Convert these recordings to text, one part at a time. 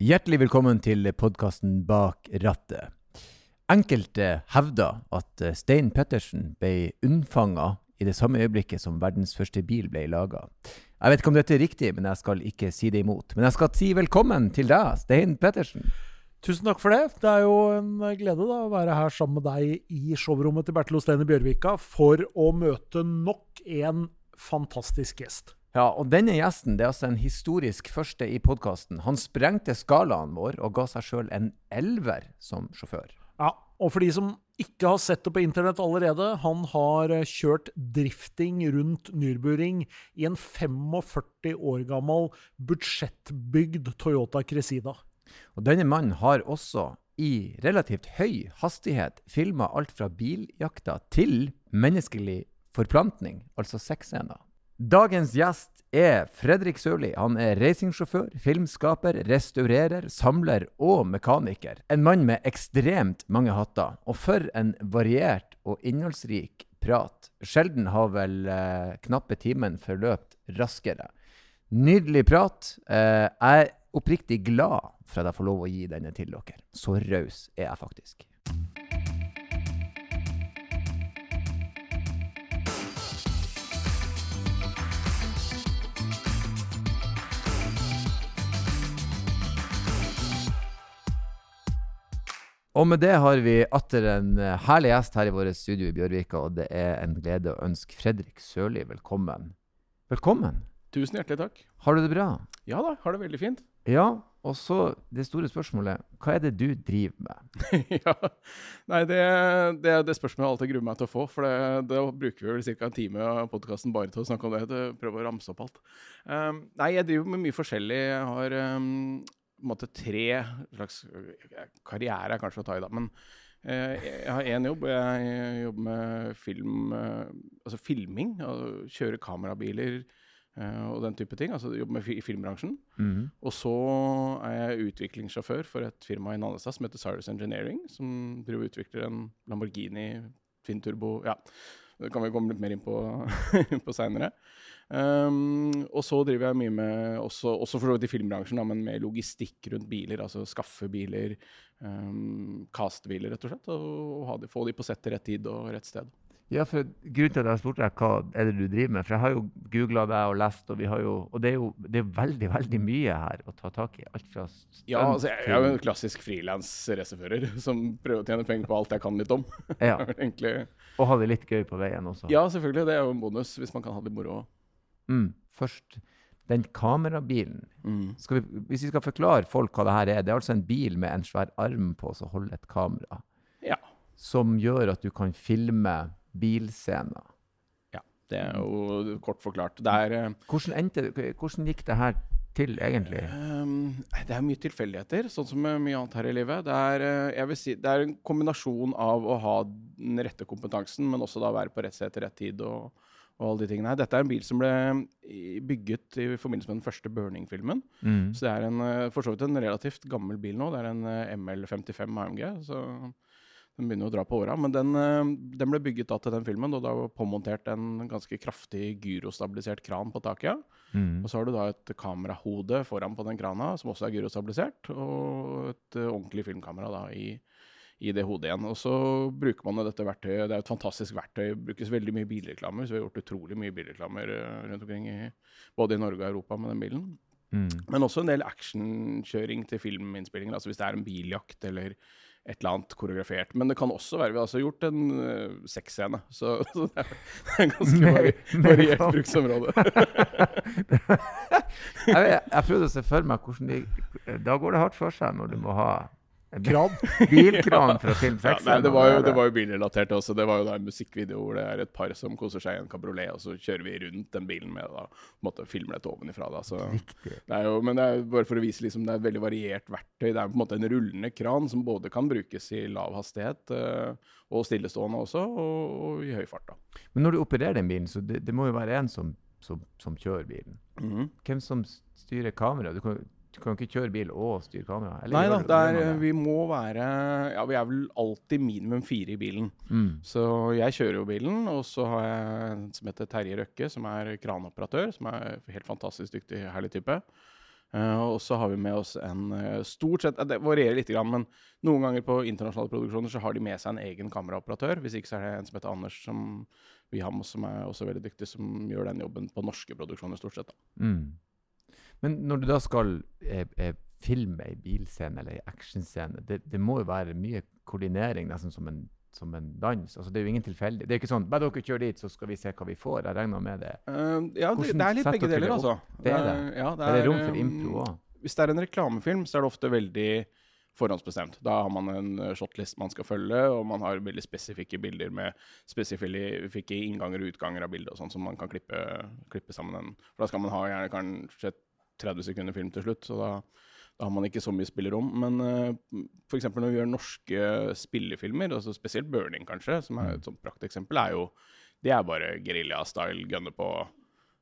Hjertelig velkommen til podkasten Bak rattet. Enkelte hevder at eh, Stein Pettersen ble unnfanga i det samme øyeblikket som verdens første bil ble laga. Jeg vet ikke om dette er riktig, men jeg skal ikke si det imot. Men jeg skal si velkommen til deg, Stein Pettersen. Tusen takk for det. Det er jo en glede da, å være her sammen med deg i showrommet til Bertil Ostein i Bjørvika for å møte nok en fantastisk gjest. Ja, og denne gjesten det er altså en historisk første i podkasten. Han sprengte skalaen vår og ga seg sjøl en elver som sjåfør. Ja, og for de som ikke har sett det på internett allerede, han har eh, kjørt drifting rundt Nürburgring i en 45 år gammel budsjettbygd Toyota Cresida. Og denne mannen har også i relativt høy hastighet filma alt fra biljakta til menneskelig forplantning, altså sexscener. Dagens gjest er Fredrik Sørli. Han er racingsjåfør, filmskaper, restaurerer, samler og mekaniker. En mann med ekstremt mange hatter. Og for en variert og innholdsrik prat. Sjelden har vel eh, knappe timen forløpt raskere. Nydelig prat. Eh, jeg er oppriktig glad for at jeg får lov å gi denne til dere. Så raus er jeg faktisk. Og med det har vi atter en eh, herlig gjest her i vårt studio i Bjørvika, og det er en glede å ønske Fredrik Sørli velkommen. Velkommen. Tusen hjertelig takk. Har du det bra? Ja da, har det veldig fint. Ja, og så det store spørsmålet. Hva er det du driver med? ja, Nei, det, det, det spørsmålet jeg alltid gruer meg til å få. For det, da bruker vi vel ca. en time av podkasten bare til å snakke om det. Prøve å ramse opp alt. Um, nei, jeg driver med mye forskjellig. Jeg har um, måte tre slags Karriere er kanskje å ta i, da. Men uh, jeg har én jobb. Jeg jobber med film, uh, altså filming. Altså kjøre kamerabiler og den type ting. Altså jobber med i filmbransjen. Mm. Og så er jeg utviklingssjåfør for et firma i Nannestad som heter Cyrus Engineering, som driver og utvikler en Lamborghini Twin Turbo Ja, det kan vi komme litt mer inn på, på seinere. Um, og så driver jeg mye med, også, også for så vidt i filmbransjen, da, men med logistikk rundt biler. Altså skaffe biler, um, biler, rett og slett. Og, og de, få de på sett til rett tid og rett sted. Ja, for Grunnen til at jeg spurte deg hva er det du driver med, for jeg har jo googla deg og lest, og, vi har jo, og det er jo det er veldig veldig mye her å ta tak i. Alt fra Ja, altså, jeg, jeg er jo en klassisk frilans-racerfører som prøver å tjene penger på alt jeg kan litt om. Ja. Og ha det litt gøy på veien også. Ja, selvfølgelig. Det er jo en bonus hvis man kan ha det moro. Mm. Først den kamerabilen. Mm. Vi, hvis vi skal forklare folk hva det her er Det er altså en bil med en svær arm på som holder et kamera. Ja. Som gjør at du kan filme bilscener. Ja, det er jo kort forklart. Er eh, Hvordan, endte, hvordan gikk det her til, egentlig? Um, det er mye tilfeldigheter, sånn som mye annet her i livet. Det er, eh, jeg vil si, det er en kombinasjon av å ha den rette kompetansen, men også da være på rett sted til rett tid. og, og alle de tingene her. Dette er en bil som ble bygget i forbindelse med den første Burning-filmen. Mm. Så det er en, eh, for så vidt en relativt gammel bil nå. Det er en ML55 AMG. så den begynner å dra på åra. Men den, den, ble bygget da til den filmen, og da var påmontert en ganske kraftig gyrostabilisert kran på taket. Mm. Og så har du da et kamerahode foran på den krana, som også er gyrostabilisert, og et ordentlig filmkamera da i, i, det hodet igjen. Og så bruker man dette verktøyet. Det er et fantastisk verktøy. Det brukes veldig mye bilreklamer, så vi har gjort utrolig mye bilreklamer uh, rundt omkring, i, både i Norge og Europa med den bilen. Mm. Men også en del actionkjøring til filminnspillinger. Altså hvis det er en biljakt eller et eller annet koreografert. Men det kan også være Vi har altså gjort en uh, sexscene, så, så, det er, er ganske vari, variert bruksområde. jeg, jeg prøvde å se for meg hvordan de Da går det hardt for seg når du må ha Kran. bilkran fra film 6. Ja, nei, det var jo, det var jo bilrelatert også. Det var jo da en musikkvideo hvor det er et par som koser seg i en kabriolet, og så kjører vi rundt den bilen med da, måtte filme dette ovenifra. Da. Så det jo, men det er bare for å vise liksom, det er et veldig variert verktøy. Det er på en måte en rullende kran som både kan brukes i lav hastighet uh, og stillestående også, og, og, i høy fart. da. Men når du opererer den bilen, så det, det må jo være en som, som, som kjører bilen. Mm -hmm. Hvem som styrer kameraet? Du kan jo ikke kjøre bil og styre kamera? Nei da, der, vi må være Ja, vi er vel alltid minimum fire i bilen. Mm. Så jeg kjører jo bilen, og så har jeg en som heter Terje Røkke, som er kranoperatør. Som er helt fantastisk dyktig, herlig type. Uh, og så har vi med oss en eh, stort sett eh, Det varierer litt, grann, men noen ganger på internasjonale produksjoner så har de med seg en egen kameraoperatør. Hvis ikke så er det en som heter Anders, som vi har med oss, som er også veldig dyktig, som gjør den jobben på norske produksjoner, stort sett. da. Mm. Men når du da skal eh, eh, filme ei bilscene eller ei actionscene, det, det må jo være mye koordinering, nesten som en, som en dans. Altså, det er jo ingen tilfeldig. Det er ikke sånn bare dere kjører dit, så skal vi se hva vi får. Jeg regner med det. Uh, ja, det, det er litt begge deler, altså. Det er det. Ja, det Er det rom for eh, impro òg? Hvis det er en reklamefilm, så er det ofte veldig forhåndsbestemt. Da har man en eh, shotlist man skal følge, og man har veldig spesifikke bilder med spesifikke innganger og utganger av bildet og sånn, som man kan klippe, klippe sammen. For da skal man ha gjerne kanskje 30 sekunder film til slutt, så da, da har man ikke så mye spillerom. Men uh, f.eks. når vi gjør norske spillefilmer, altså spesielt 'Burning', kanskje, som er et sånt prakteksempel, er jo det er bare gerilja-style, gunne på.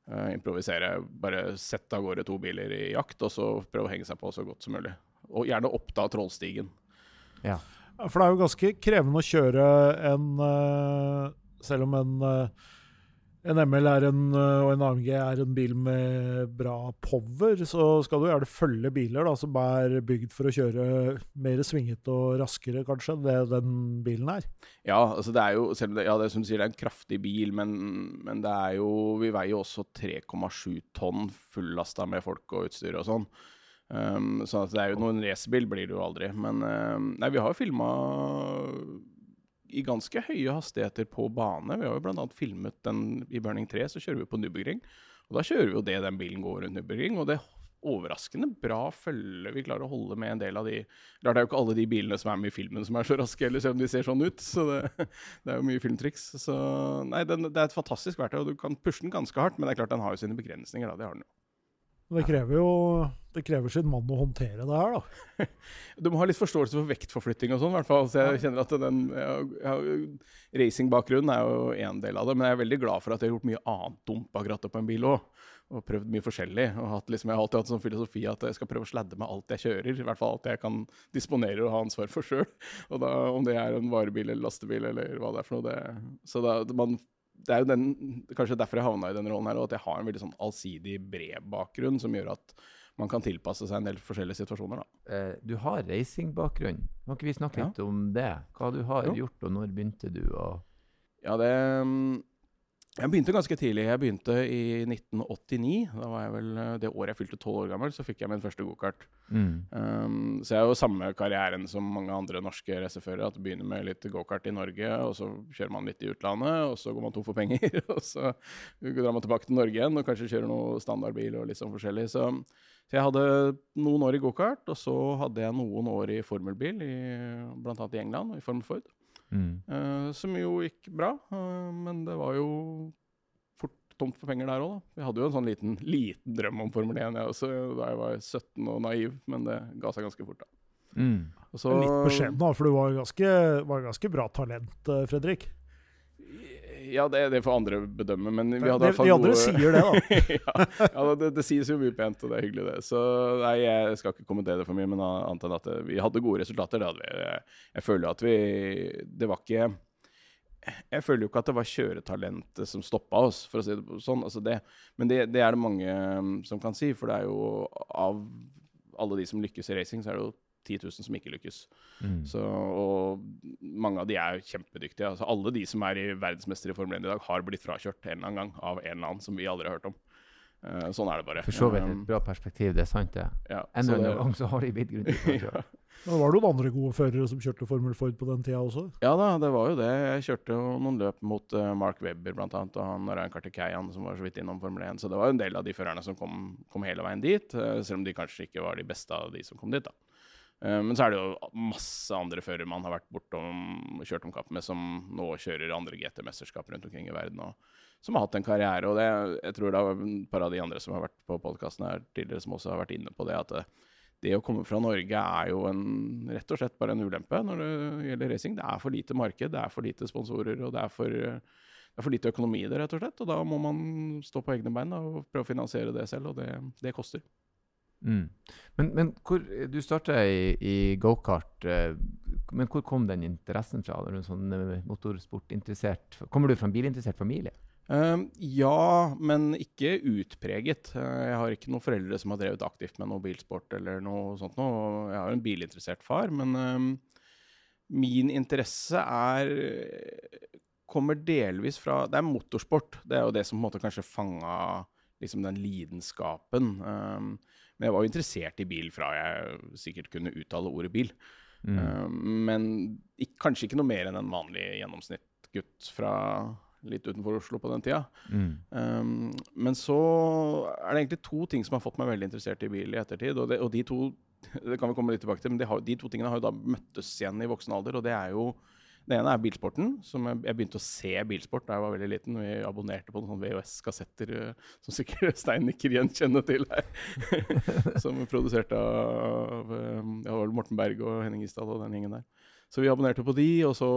uh, improvisere. Bare sette av gårde to biler i jakt, og så prøve å henge seg på så godt som mulig. Og gjerne oppta Trollstigen. Ja. For det er jo ganske krevende å kjøre en uh, Selv om en, eh, en ML en, eh, og en AMG er en bil med bra power, så skal du gjerne følge biler da, som er bygd for å kjøre mer svingete og raskere, kanskje, enn det den bilen er. Ja, altså det er jo selv om det, ja, det som du sier, det er en kraftig bil, men, men det er jo Vi veier jo også 3,7 tonn fullasta med folk og utstyr og sånn. Um, så det er jo noen racerbil blir det jo aldri. Men um, nei, vi har jo filma i ganske høye hastigheter på bane. Vi har jo bl.a. filmet den i Burning 3, så kjører vi på Nürburgring. Og da kjører vi jo det den bilen går rundt Nürburgring. Og det er overraskende bra følge vi klarer å holde med en del av de det er jo ikke alle de bilene som er med i filmen som er så raske, eller selv om de ser sånn ut. Så det, det er jo mye filmtriks. Så nei, den, det er et fantastisk verktøy, og du kan pushe den ganske hardt. Men det er klart den har jo sine begrensninger, da. Det har den jo. Det krever jo det krever sin mann å håndtere det her, da. Du må ha litt forståelse for vektforflytting og sånn, i hvert fall. Så jeg kjenner at den Racingbakgrunnen er jo en del av det, men jeg er veldig glad for at jeg har gjort mye annet dumt akkurat på en bil òg. Og prøvd mye forskjellig. Og hatt, liksom, jeg har alltid hatt sånn filosofi at jeg skal prøve å sladde med alt jeg kjører. I hvert fall alt jeg kan disponere og ha ansvar for sjøl. Om det er en varebil eller lastebil eller hva det er for noe. Det, så da, man det er jo den, kanskje derfor jeg havna i den rollen her, og at jeg har en veldig sånn allsidig bred bakgrunn som gjør at man kan tilpasse seg en del forskjellige situasjoner. da. Eh, du har racingbakgrunn. Kan ikke vi snakke Ja. litt om det? Hva du har Jo. gjort, og når begynte du? Og Ja, det mm, Jeg begynte ganske tidlig. Jeg begynte i 1989. Da var jeg vel eh, Det året jeg fylte tolv år gammel, så fikk jeg min første gokart. mm. Um, så jeg har jo samme karrieren som mange andre norske racerførere. At du begynner med litt gokart i Norge, og så kjører man litt i utlandet, og så går man tom for penger, og så drar man tilbake til Norge igjen og kanskje kjører noe standardbil og litt sånn forskjellig. Så, så jeg hadde noen år i gokart, og så hadde jeg noen år i formelbil, i, blant annet i England, i Formel Ford. Mm. Eh, som jo gikk bra, uh, men det var jo fort tomt for penger der òg, da. Vi hadde jo en sånn liten, liten drøm om Formel 1 jeg også, da jeg var 17 og naiv, men det ga seg ganske fort, da. Mm. Og så, Litt beskjeden, da, for du var ganske, var ganske bra talent, eh, Fredrik. Ja, det, det får andre bedømme, men vi hadde i hvert fall de andre gode- sier det, da. ja, ja det, det sies jo mye pent, og det er hyggelig, det. Så nei, jeg skal ikke kommentere det for mye, men annet enn at det, vi hadde gode resultater. Det hadde vi. Jeg, jeg føler at vi Det var ikke Jeg føler jo ikke at det var kjøretalentet som stoppa oss, for å si det sånn. Altså det, men det, det er det mange um, som kan si, for det er jo av alle de som lykkes i racing, så er det jo 10 000 som ikke lykkes. Mm. Så, og mange av de er jo kjempedyktige. Altså, alle de som er i verdensmestere i Formel 1 i dag, har blitt frakjørt en eller annen gang av en eller annen som vi aldri har hørt om. Uh, sånn er det bare. For så vidt Um, et bra perspektiv, det er sant, det. ja, En det- annen gang så har de blitt grundig ja. kjørt. Men det var noen andre gode førere som kjørte Formel Ford på den tida også. ja da, det var jo det. Jeg kjørte jo noen løp mot uh, Mark Webber annet, og han Ryan Kartikeian som var så vidt innom Formel 1. Så det var jo en del av de førerne som kom, kom hele veien dit, Uh, selv om de kanskje ikke var de beste av de som kom dit. da. Eh, Men så er det jo masse andre førere man har vært bortom og kjørt om kapp med, som nå kjører andre GT-mesterskap rundt omkring i verden, og som har hatt en karriere. Og det, jeg tror det er et par av de andre som har vært på podkasten her tidligere, som også har vært inne på det, at det, det å komme fra Norge er jo en, rett og slett bare en ulempe når det gjelder racing. Det er for lite marked, det er for lite sponsorer, og det er for, det er for lite økonomi i det, rett og slett. Og da må man stå på egne bein og prøve å finansiere det selv, og det, det koster. Mm. Men, men hvor, du starta i, i gokart, eh, men hvor kom den interessen fra? Er du sånn eh, motorsportinteressert Kommer du fra en bilinteressert familie? Um, ja, men ikke utpreget. Uh, jeg har ikke noen foreldre som har drevet aktivt med noe bilsport eller noe sånt noe. Jeg har en bilinteressert far, men um, min interesse er kommer delvis fra Det er motorsport. Det er jo det som på en måte kanskje fanga liksom den lidenskapen. Um, men jeg var jo interessert i bil fra jeg sikkert kunne uttale ordet bil. Mm. Um, men ikke, kanskje ikke noe mer enn en vanlig gjennomsnittgutt fra litt utenfor Oslo på den tida. Mm. Um, men så er det egentlig to ting som har fått meg veldig interessert i bil i ettertid. Og, det, og de to det kan vi komme litt tilbake til, men de, har, de to tingene har jo da møttes igjen i voksen alder. Og det er jo det ene er bilsporten. som Jeg, jeg begynte å se bilsport da jeg var veldig liten. Vi abonnerte på noen VHS-kassetter uh, som sikkert Stein nikker gjenkjenne til her. som produserte av uh, ja, Morten Berg og Henning Isdal og den gjengen der. Så vi abonnerte på de, og så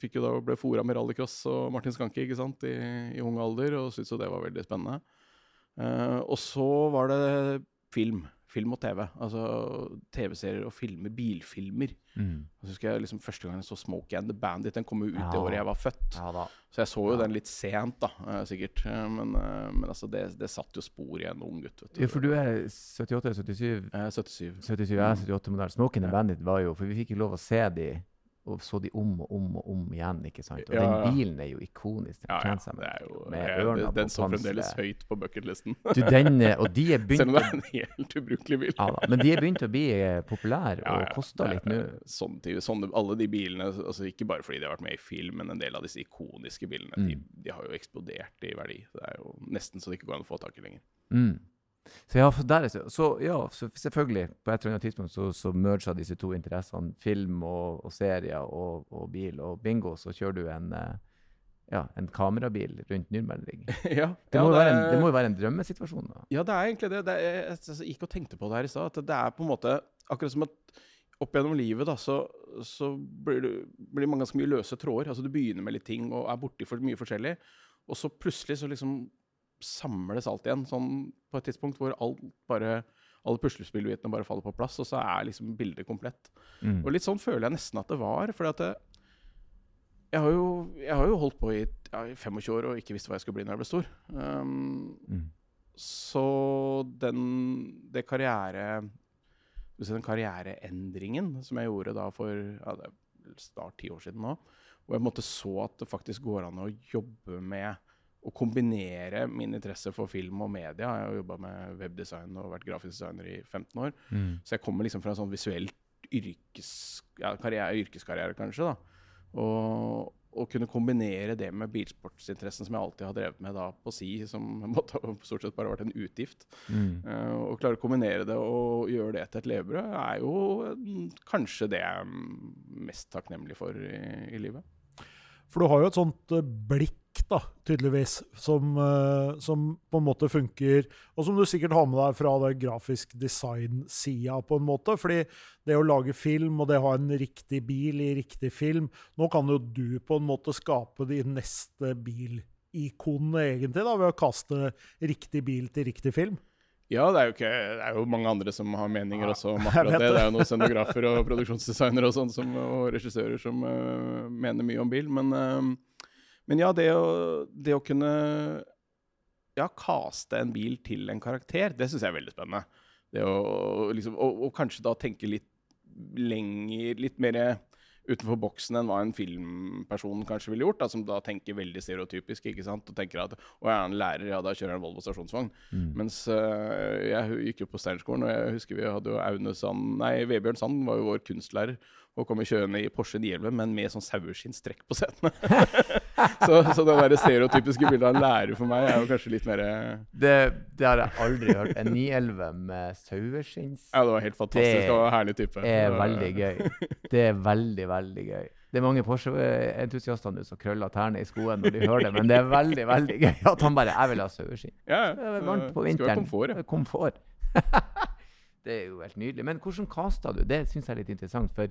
fikk jo da ble fora med rallycross og Martin Skanke ikke sant, i, i ung alder, og syntes jo det var veldig spennende. Uh, og så var det film film og TV. Altså TV-serier og filmer. Bilfilmer. Mm. Så husker jeg liksom Første gang jeg så 'Smoke and the Bandit. Den kom jo ut ja. det året jeg var født. Ja, så jeg så jo ja. den litt sent, da, eh, sikkert. Eh, men, eh, men altså, det, det satt jo spor i en ung gutt. Ja, for du er 78 eller 77? Eh, 77. 77 jeg er 78-modell. 'Smoke and the Bandit var jo For vi fikk jo lov å se de og så de om og om og om igjen. ikke sant? Og ja, den bilen er jo ikonisk. Den ja, ja. Det er jo, med ørna den står fremdeles høyt på bucketlisten. du, den, og de er begynt, Selv om det er en helt ubrukelig bil. ja, da, men de er begynt å bli eh, populære og ja, koster litt nå. Sånn, sånn, alle de bilene, altså ikke bare fordi de har vært med i film, men en del av disse ikoniske bilene, mm. de, de, har jo eksplodert i verdi. Det er jo nesten så det ikke går an å få tak i lenger. Mm. Så ja, der, så, ja så selvfølgelig, på et eller annet tidspunkt så, så merga disse to interessene, film og, og serier og, og, bil. Og bingo, så kjører du en, eh, ja, en kamerabil rundt Nürnbergring. ja, det, må ja, det, en, det, må jo være en drømmesituasjon? da. Ja, det er egentlig det. det er, jeg gikk og tenkte på det her i stad. At det er på en måte akkurat som at opp gjennom livet da, så, så blir, det, blir man ganske mye løse tråder. Altså Du begynner med litt ting og er borti for mye forskjellig. Og så plutselig så liksom samles alt igjen sånn på et tidspunkt hvor alt bare alle puslespillbitene bare faller på plass, og så er liksom bildet komplett. Mm. Og litt sånn føler jeg nesten at det var. For jeg, jeg, har jo holdt på i, ja, i 25 år og ikke visste hva jeg skulle bli når jeg ble stor. Um, mm. Så den det karriere den karriereendringen som jeg gjorde da for ja, det snart ti år siden nå, hvor jeg måtte så at det faktisk går an å jobbe med å kombinere min interesse for film og media. Jeg har jobba med webdesign og vært grafisk designer i 15 år. Mm. Så jeg kommer liksom fra en sånn visuell yrkes, ja, karriere, yrkeskarriere, kanskje. da. Og, å kunne kombinere det med bilsportsinteressen som jeg alltid har drevet med da på si, som måtte stort sett bare vært en utgift. Mm. Uh, å klare å kombinere det og gjøre det til et levebrød, er jo uh, kanskje det jeg er mest takknemlig for i, i livet. For du har jo et sånt uh, blikk da, tydeligvis, som, uh, som, på en måte funker, og som du sikkert har med deg fra det grafisk design-sida, på en måte. Fordi det å lage film, og det å ha en riktig bil i riktig film Nå kan jo du på en måte skape de neste bilikonene, egentlig, da, ved å kaste riktig bil til riktig film. Ja, det er, jo ikke, det er jo mange andre som har meninger ja, også om akkurat det. Det er jo noen scenografer og produksjonsdesignere og sånn og regissører som uh, mener mye om bil. Men uh, men ja, det å, det å kunne ja, kaste en bil til en karakter, det syns jeg er veldig spennende. Det å, liksom, og, og, kanskje da tenke litt lenger, litt mer utenfor boksen enn hva en filmperson kanskje ville gjort, da, som da tenker veldig stereotypisk. ikke sant? Og tenker at å, jeg er en lærer, ja, da kjører jeg en Volvo stasjonsvogn. Mm. Mens uh, jeg gikk jo på Steinerskolen, og jeg husker vi hadde jo Aune Sand Nei, Vebjørn Sand var jo vår kunstlærer og kommer kjørende i Porsche 911, men med sånn saueskinnstrekk på setene. så, så det der stereotypiske bildet av en lærer for meg er jo kanskje litt mer det, det, har jeg aldri hørt. En 911 med saueskinns Ja, det var helt fantastisk. Det var en herlig type. Det er veldig gøy. Det er veldig, veldig gøy. Det er mange Porsche-entusiaster nå som krøller tærne i skoene når de hører det, men det er veldig veldig gøy at han bare 'Jeg vil ha saueskinn'. Ja, det er varmt på vinteren. Skal være komfort. Ja. komfort. det er jo helt nydelig. Men hvordan casta du? Det syns jeg er litt interessant. For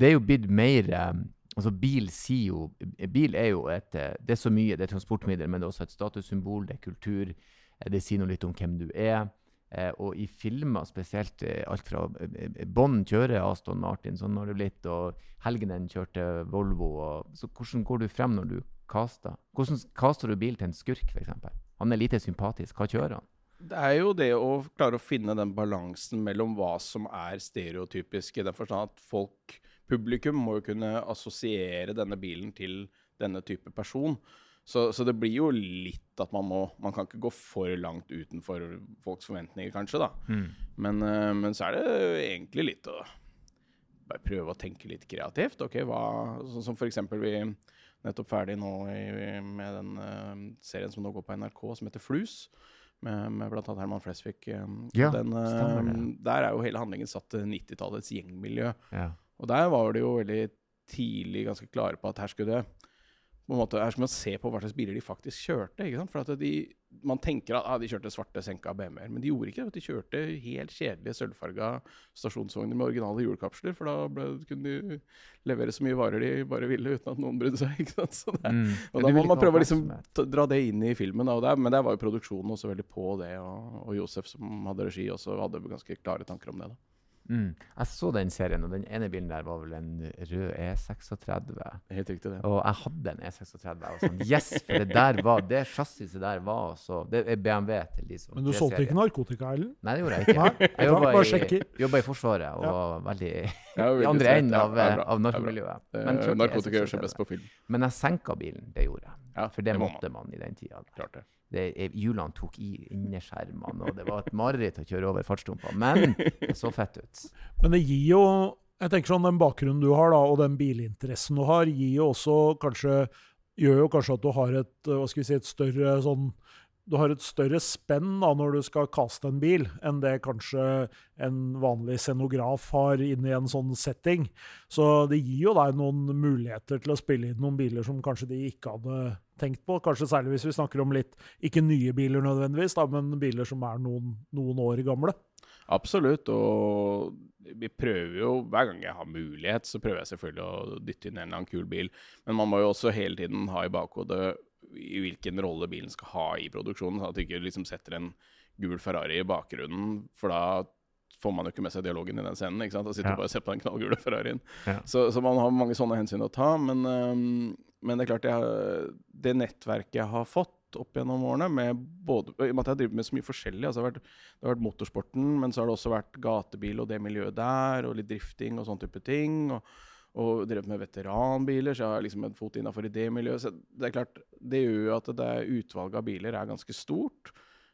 det er jo blitt mer um, altså Bil jo Bil er jo et eh, Det er så mye. Det er transportmiddel, men det er også et statussymbol. Det er kultur. Eh, det sier noe litt om hvem du er. Eh, og i filmer spesielt alt fra Bånd kjører Aston Martin, sånn har det blitt. Og Helgenen kjørte Volvo. Og, så hvordan går du frem når du caster? Hvordan caster du bil til en skurk, f.eks.? Han er lite sympatisk. Hva kjører han? Det er jo det å klare å finne den balansen mellom hva som er stereotypisk, i den forstand at folk, publikum, må jo kunne assosiere denne bilen til denne type person. Så, så det blir jo litt at man må Man kan ikke gå for langt utenfor folks forventninger, kanskje, da. Men, eh, men så er det egentlig litt å bare prøve å tenke litt kreativt. ok, hva, Sånn som for eksempel vi nettopp ferdig nå i, med den uh, serien som nå går på NRK, som heter Flus. Med, med bl.a. Herman Flesvig. eh, Ja, den, eh. Der er jo hele handlingen satt til 90-tallets gjengmiljø. Ja. Og der var de jo veldig tidlig ganske klare på at her skulle det på en måte, Her skal man se på hva slags biler de faktisk kjørte. ikke sant? For at de, Man tenker at ah, de kjørte svarte senka BMW-er, men de gjorde ikke det. De kjørte helt kjedelige sølvfarga stasjonsvogner med originale hjulkapsler, for da ble, kunne de levere så mye varer de bare ville uten at noen brydde seg. det, Mm. og da må man prøve å liksom dra det inn i filmen. Der, men der var jo produksjonen også veldig på det, og, og Josef som hadde regi, også hadde ganske klare tanker om det. da. Mm. Jeg så den serien, og den ene bilen der var vel en rød E36. Helt riktig, det. Og jeg hadde en E36. Jeg var sånn, yes, for det der var Det chassiset der var så Det er BMW til de som Men du solgte ikke narkotika, Ellen? Nei, det gjorde jeg ikke. Nei, Jeg jobba i, i Forsvaret og Ja. var veldig i andre enden av, av narkomiljøet. Eh, Men narkotika gjør seg best på film. Men jeg senka bilen. Det gjorde jeg. For det måtte man i den tida. Klart det. Hjulene tok i innerskjermene, og det var et mareritt å kjøre over fartsdumpa. Men det så fett ut. Men det gir jo jeg tenker sånn Den bakgrunnen du har, da, og den bilinteressen du har, gir jo også kanskje gjør jo kanskje at du har et hva skal vi si, et større sånn du har et større spenn da, når du skal kaste en bil, enn det kanskje en vanlig scenograf har inne i en sånn setting. Så det gir jo deg noen muligheter til å spille inn noen biler som kanskje de ikke hadde tenkt på. Kanskje særlig hvis vi snakker om litt, ikke nye biler nødvendigvis, da, men biler som er noen, noen år gamle. Absolutt. Og vi prøver jo Hver gang jeg har mulighet, så prøver jeg selvfølgelig å dytte inn en eller annen kul bil. Men man må jo også hele tiden ha i bakhodet i hvilken rolle bilen skal ha i produksjonen. At du ikke liksom setter en gul Ferrari i bakgrunnen, for da får man jo ikke med seg dialogen i den scenen. ikke sant? Da sitter Ja. bare og ser på den knallgule Ferrarien. Ja. Så, så man har mange sånne hensyn å ta. Men, men det er klart, har- det nettverket jeg har fått opp gjennom årene, med både, i og med at jeg har drevet med så mye forskjellig altså det, har vært, det har vært motorsporten, men så har det også vært gatebil og det miljøet der, og litt drifting og sånne type ting. og og drevet med veteranbiler, så jeg har liksom en fot innafor i det miljøet. Så det er klart, det gjør jo at det utvalget av biler er ganske stort.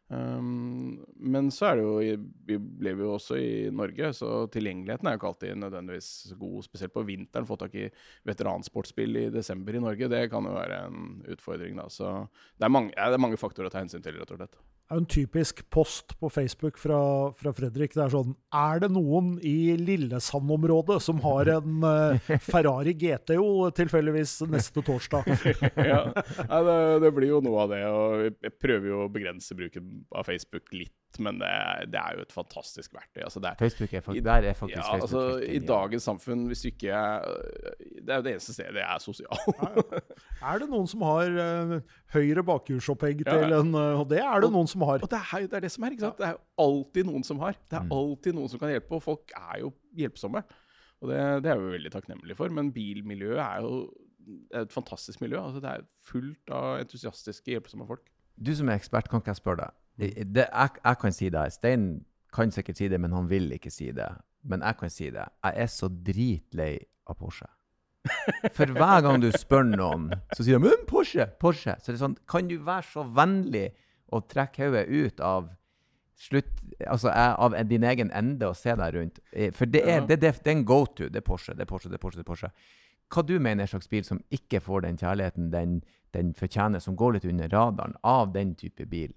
Um, men så er det jo Vi lever jo også i Norge, så tilgjengeligheten er jo ikke alltid nødvendigvis god. Spesielt på vinteren. Få tak i veteransportsbil i desember i Norge, det kan jo være en utfordring. da. Så det er mange, ja, det er mange faktorer å ta hensyn til, rett og slett. Er jo en typisk post på Facebook fra, fra Fredrik. Det er sånn Er det noen i Lillesand-området som har en uh, Ferrari GTO tilfeldigvis neste torsdag? ja, det, det blir jo noe av det. og Jeg prøver jo å begrense bruken av Facebook litt, men det, er- det er jo et fantastisk verktøy. altså det er Facebook er I- der er faktisk Ja, Facebook altså I dagens samfunn, hvis du ikke er Det er jo det eneste stedet jeg er sosial. Er det noen som har uh, høyre bakhjulsopphegg til ja. en uh, Og det er det noen som har. Og det er, det er det som er, ikke sant? Det er alltid noen som har. Det er Mm. alltid noen som kan hjelpe, og folk er jo hjelpsomme. Og det, det er vi veldig takknemlige for. Men bilmiljøet er jo er et fantastisk miljø. altså Det er fullt av entusiastiske, hjelpsomme folk. Du som er ekspert, kan ikke jeg spørre deg? Det, det, jeg, jeg kan si det. Stein kan sikkert si det, men han vil ikke si det. Men jeg kan si det. Jeg er så dritlei av Porsche. For hver gang du spør noen, så sier de men Porsche, Porsche. Så det er sånn, kan du være så vennlig å trekke hodet ut av slutt, altså av din egen ende og se deg rundt? Eh, For det er, det, det, det er en go-to. Det er Porsche, det er Porsche, det er Porsche. det er Porsche. Hva du mener er en slags bil som ikke får den kjærligheten den, den fortjener, som går litt under radaren av den type bil?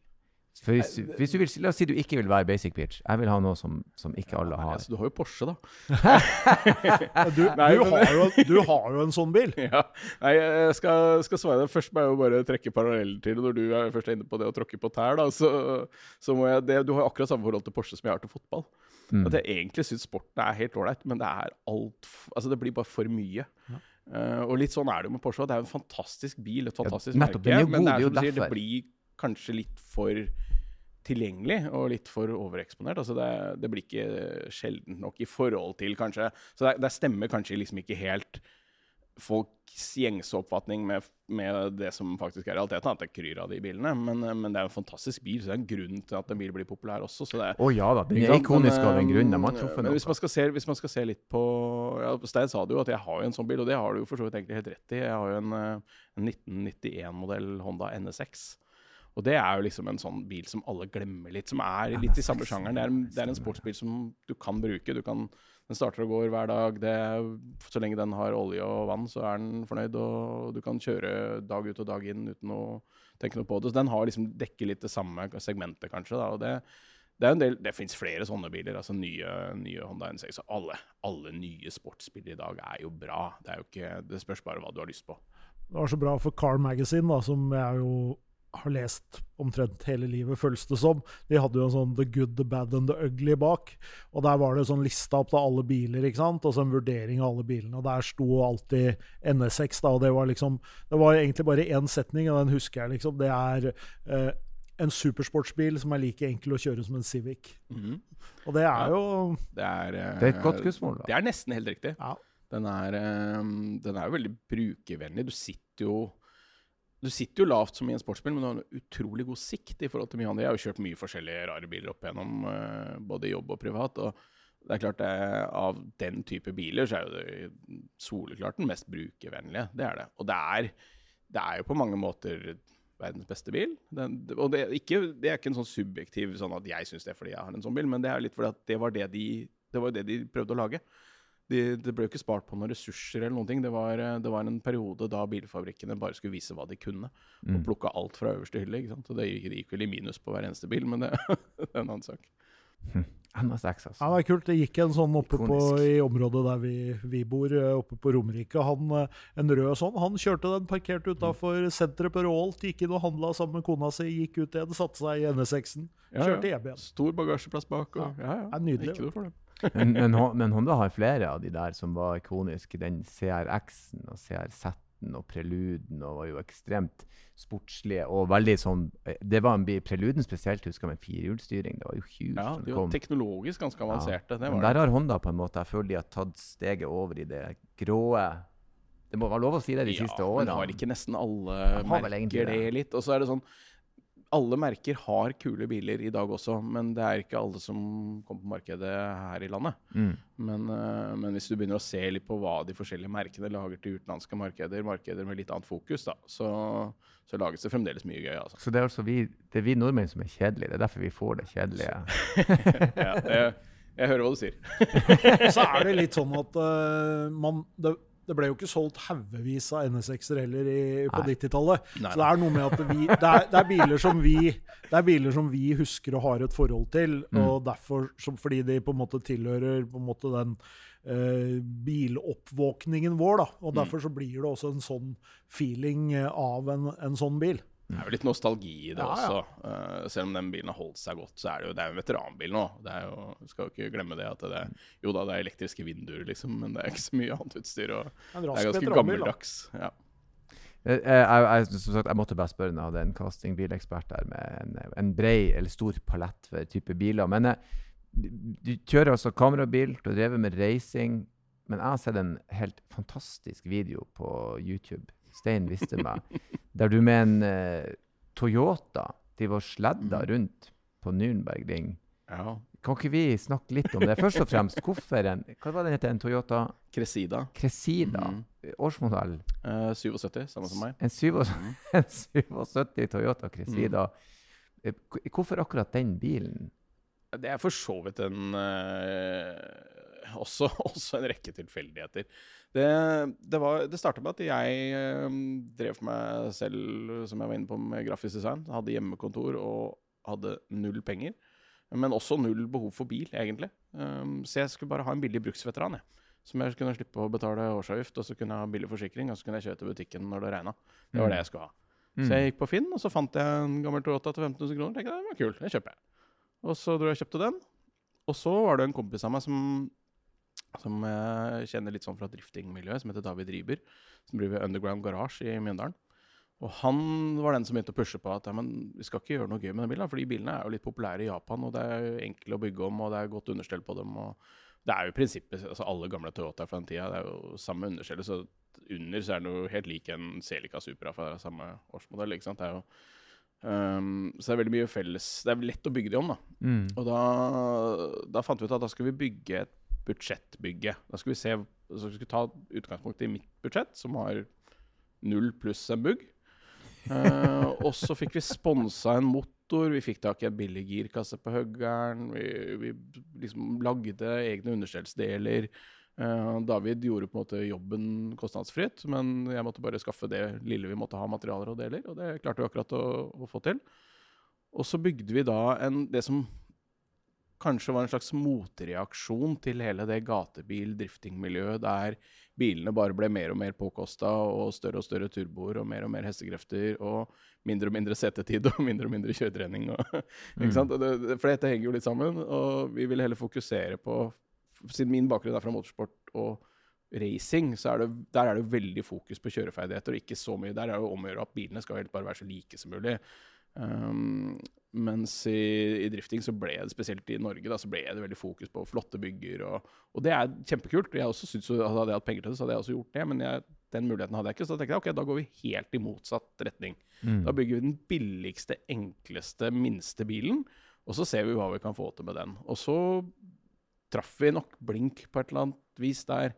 For hvis, hvis du vil, La oss si du ikke vil være basic bitch. Jeg vil ha noe som, som ikke alle Nei, har. altså, du har jo Porsche, da. Du, Nei, du, har jo, du har jo en sånn bil. Ja. Nei, jeg skal, skal svare deg. Først må jeg jo bare trekke paralleller til når du er først er inne på det å tråkke på tær. da, så, så må jeg, det, Du har jo akkurat samme forhold til Porsche som jeg har til fotball. Mm. At jeg egentlig syns sporten er helt ålreit, men det er alt Altså, det blir bare for mye. Eh, og litt sånn er det jo med Porsche. Det er jo en fantastisk bil, et fantastisk nettopp, den merke. er men god, det det er jo som du sier, det blir kanskje litt for tilgjengelig og litt for overeksponert. Altså det, det blir ikke sjeldent nok i forhold til, kanskje Så det, det stemmer kanskje liksom ikke helt folks gjengse oppfatning med, med, det som faktisk er realiteten, at det kryr av de bilene. Men, men, det er en fantastisk bil, så det er en grunn til at en bil blir populær også. Å oh, ja da, den er ikonisk av en grunn. Noe. Hvis man, skal se, hvis man skal se litt på ja, Stein sa det jo at jeg har jo en sånn bil, og det har du jo for så vidt egentlig helt rett i. Jeg har jo en, eh, en 1991-modell Honda NSX. Og det er jo liksom en sånn bil som alle glemmer litt, som er litt i samme sjangeren. Det er, en, det er en sportsbil som du kan bruke. Du kan, den starter og går hver dag. Det, så lenge den har olje og vann, så er den fornøyd. Og du kan kjøre dag ut og dag inn uten å tenke noe på det. Så den har liksom dekker litt det samme segmentet, kanskje. Da. Og det, det, er det finnes flere sånne biler. altså Nye, nye Honda N6. Alle, alle nye sportsbiler i dag er jo bra. Det, er jo ikke, det spørs bare hva du har lyst på. Det var så bra for Car Magazine, da, som er jo har lest omtrent hele livet, føles det som. De hadde jo en sånn The Good, The Bad and The Ugly bak. Og der var det sånn lista opp til alle biler, ikke sant? og så en vurdering av alle bilene. Og der sto alltid NS6, da, og det var liksom Det var egentlig bare én setning, og den husker jeg, liksom. Det er eh, en supersportsbil som er like enkel å kjøre som en Civic. Mm -hmm. Og det er ja, jo det er, uh, det er, et godt kussmål. Det er nesten helt riktig. Ja. Den, er, um, den er jo veldig brukervennlig. Du sitter jo du sitter jo lavt som i en sportsbil, men du har en utrolig god sikt i forhold til mye annet. Jeg har jo kjørt mye forskjellige rare biler opp igjennom, uh, både jobb og privat. og det er klart det, Av den type biler så er jo det soleklart den mest brukervennlige. Det er det. Og det er, det er jo på mange måter verdens beste bil. Den, og det, ikke, det, er ikke en sånn subjektiv sånn at jeg syns det er fordi jeg har en sånn bil, men det er litt fordi at det var det de, det var det de prøvde å lage de, det ble jo ikke spart på noen ressurser eller noen ting. Det var, eh, det var, en periode da bilfabrikkene bare skulle vise hva de kunne, mm. og plukka alt fra øverste hylle. ikke sant? Og det gikk, det gikk vel i minus på hver eneste bil, men det, det er en annen sak. Hm. NSX, altså. Ja, det er kult. Det gikk en sånn oppe på, i området der vi, vi, bor, eh, oppe på Romerike. Han, eh, en rød sånn. Han kjørte den parkert utafor senteret på Råholt. Gikk inn og handla sammen med kona si, gikk ut igjen, satte seg i NSX-en. Kjørte hjem igjen. Stor bagasjeplass bak. Og, ja, ja. ja. Det er nydelig. Ikke noe for dem men, men, men, Honda har flere av de der som var ikoniske. Den CRX-en og CRZ-en og Preluden og var jo ekstremt sportslige og veldig sånn eh, Det var en bil, Preluden spesielt, husker jeg, med firehjulsstyring. Det var jo huge. Ja, de var teknologisk ganske avanserte. Ja. men der har Honda på en måte Jeg føler de har tatt steget over i det gråe. Det må være lov å si det de ja, siste årene. Men har ikke nesten alle merker det litt? Og så er det sånn alle merker har kule biler i dag også, men det er ikke alle som kommer på markedet her i landet. Mm. Men, uh, men, hvis du begynner å se litt på hva de forskjellige merkene lager til utenlandske markeder, markeder med litt annet fokus, da, så, så lages det fremdeles mye gøy. Altså. Så det er altså vi, det er vi nordmenn som er kjedelige? Det er derfor vi får det kjedelige? ja, det, jeg hører hva du sier. så er det litt sånn at uh, man det, det ble jo ikke solgt haugevis av NSX-er heller i, på 90-tallet. Så det er noe med at vi, det, er, det, er biler som vi det er biler som vi husker og har et forhold til. Mm. og derfor, som, Fordi de på en måte tilhører på en måte den uh, biloppvåkningen vår. da, og mm. Derfor så blir det også en sånn feeling av en, en sånn bil. Det er jo litt nostalgi i det ja, også. Ja. Uh, selv om den bilen har holdt seg godt, så er det jo det er en veteranbil nå. Det er jo, skal jo ikke glemme det at det er, Jo da, det er elektriske vinduer, liksom, men det er ikke så mye annet utstyr. Og det er ganske gammeldags. Ja. Jeg, jeg, jeg, sagt, jeg, måtte bare spørre når jeg hadde en castingbilekspert der med en, en brei eller stor palett for type biler. Men jeg, eh, du kjører altså kamerabil, du har drevet med racing. Men jeg har sett en helt fantastisk video på YouTube Stein visste meg, der du med en uh, Toyota de var sledda mm. rundt på Nürnberg Ring. Ja. Kan ikke vi snakke litt om det? Først og fremst, hvorfor en Hva var den het? En Toyota Cresida. Cresida. Mm. Årsmodell? Uh, 77, samme som meg. En, 77, mm. en 77 Toyota Cresida. Mm. Eh, hvorfor akkurat den bilen? Det er for så vidt en uh, også, også, en rekke tilfeldigheter. Det, det, var, det starta med at jeg um, drev for meg selv, som jeg var inne på, med grafisk design. Hadde hjemmekontor og hadde null penger. Men også null behov for bil, egentlig. Um, så jeg skulle bare ha en billig bruksveteran. Jeg. Som jeg kunne slippe å betale årsavgift, og så kunne jeg ha billig forsikring, og så kunne jeg kjøre til butikken når det regna. Det var mm. det jeg skulle ha. Mm. Så jeg gikk på Finn, og så fant jeg en gammel Toyota til 15 000 kroner. Tenkte den var kul, den kjøper jeg. Og så dro jeg og kjøpte den. Og så var det en kompis av meg som som jeg kjenner litt sånn fra driftingmiljøet, som heter David Riiber. Som driver Underground Garage i Mjøndalen. Og han var den som begynte å pushe på at vi skal ikke gjøre noe gøy med den bilen. For de bilene er jo litt populære i Japan, og det er enkle å bygge om, og det er godt understell på dem. og Det er jo i prinsippet altså Alle gamle Toyota fra den tida det er jo samme understellet. Så under så er den jo helt lik en Celica Supra fra samme årsmodell. ikke sant? Det er jo, Um, så det er veldig mye felles Det er lett å bygge de om, da. Mm. Og da, da fant vi ut at da skal vi bygge et budsjettbygge. Da skal vi se så vi ta utgangspunkt i mitt budsjett, som har null pluss en bugg. Uh, og så fikk vi sponsa en motor, vi fikk tak i en billig girkasse på huggeren. Vi, vi liksom lagde egne understellsdeler. Uh, David gjorde på en måte jobben kostnadsfritt, men jeg måtte bare skaffe det lille vi måtte ha materialer og deler, og det klarte vi akkurat å, å få til. Og så bygde vi da en, det som kanskje var en slags motreaksjon til hele det gatebil-driftingmiljøet der bilene bare ble mer og mer påkosta og større og større turboer og mer og mer hestekrefter og mindre og mindre setetid og mindre og mindre kjøretrening. Og, ikke det, for dette henger jo litt sammen, og vi ville heller fokusere på Siden min bakgrunn er fra motorsport og racing, så er det, der er det veldig fokus på kjøreferdigheter, og ikke så mye. Der er det jo om å gjøre at bilene skal helt bare være så like som mulig. Um, mens i, i, drifting, så ble det spesielt i Norge, da, så ble det veldig fokus på flotte bygger. Og, og det er kjempekult. Jeg også synes, Hadde jeg hatt penger til det, så hadde jeg også gjort det. Men jeg, den muligheten hadde jeg ikke. Så da tenkte jeg ok, da går vi helt i motsatt retning. Mm. Da bygger vi den billigste, enkleste, minste bilen. Og så ser vi hva vi kan få til med den. Og så traff vi nok blink på et eller annet vis der.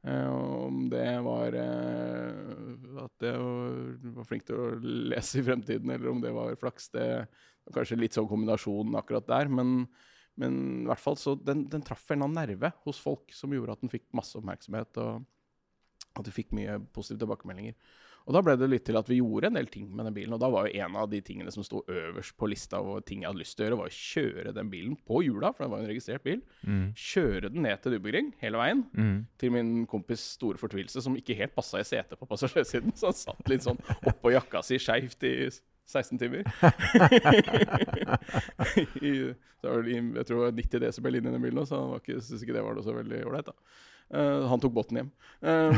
Uh, om det var uh, at jeg var flink til å lese i fremtiden, eller om det var flaks. Det var kanskje litt sånn kombinasjon akkurat der. Men, men i hvert fall så den, den traff en eller annen nerve hos folk som gjorde at den fikk masse oppmerksomhet, og at du fikk mye positive tilbakemeldinger. Og da ble det litt til at vi gjorde en del ting med den bilen. Og da var jo en av de tingene som sto øverst på lista over ting jeg hadde lyst til å gjøre, var å kjøre den bilen på hjula, for det var jo en registrert bil. Mm. Kjøre den ned til Dubbegring hele veien. Mm. Til min kompis store fortvilelse, som ikke helt passa i setet på passasjersiden. Så han satt litt sånn oppå jakka si skeivt i 16 timer. I, det, jeg tror det var 90 desibel inn i den bilen, så han ikke, syntes ikke det var noe så veldig ålreit. Eh, han tok båten hjem. Eh,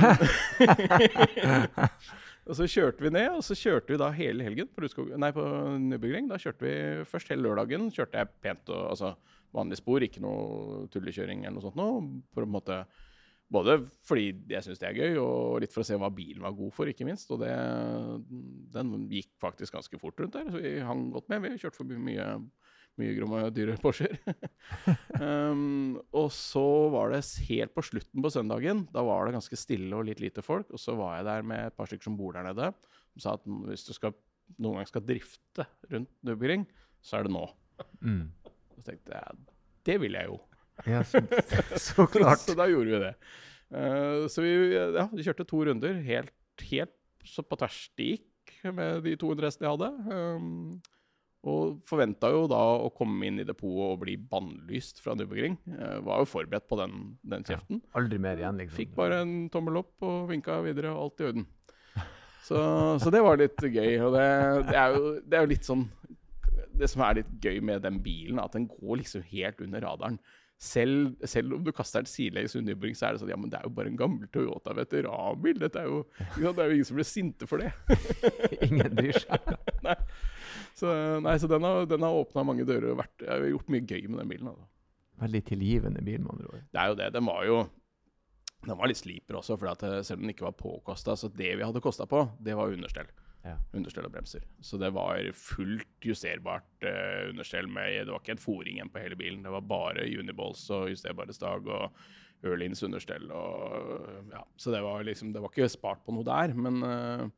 og så kjørte vi ned, og så kjørte vi da hele helgen på, Rudskog, nei, på Nürburgring. Da kjørte vi først hele lørdagen kjørte jeg pent og altså vanlig spor, ikke noe tullekjøring eller noe sånt noe. På en måte både fordi jeg syns det er gøy, og litt for å se hva bilen var god for, ikke minst. Og det, den gikk faktisk ganske fort rundt der, så vi hang godt med. Vi kjørte forbi mye, mye gromme, dyre Porscher. um, og så var det helt på slutten på søndagen, da var det ganske stille og litt lite folk. Og så var jeg der med et par stykker som bor der nede, som sa at hvis du skal, noen gang skal drifte rundt Nubbegring, så er det nå. Mm. Så tenkte jeg det vil jeg jo. Ja, så, så klart. Så da gjorde vi det. Uh, så vi, ja, vi kjørte to runder helt, helt så på tvers det gikk med de 200 hestene jeg hadde. Um, og forventa jo da å komme inn i depotet og bli bannlyst fra Nürburgring. Uh, var jo forberedt på den, den kjeften. Aldri mer igjen, liksom. Fikk bare en tommel opp og vinka videre, og alt i orden. Så, så det var litt gøy. Og det, det, er jo, det er jo litt sånn Det som er litt gøy med den bilen, at den går liksom helt under radaren. Selv, selv om du kaster den sidelengs under Nürburgring, så er det sånn Ja, men det er jo bare en gammel Toyota veteranbil. Dette er jo ja. Det er jo ingen som blir sinte for det. Ingen bryr seg. nei. Så, nei, så den har, den har åpna mange dører og vært, jeg har gjort mye gøy med den bilen. Altså. Veldig tilgivende bil, med andre ord. Det er jo det. Den var jo den var litt sliper også, for eh, selv om den ikke var påkosta. Så det vi hadde kosta på, det var understell. Ja. Understell og bremser. Så det var fullt justerbart eh, understell. med, Det var ikke en foring igjen på hele bilen. Det var bare uniballs og justerbare stag og Ørlins understell. Og, ja. Så det var liksom, det var ikke spart på noe der, men eh,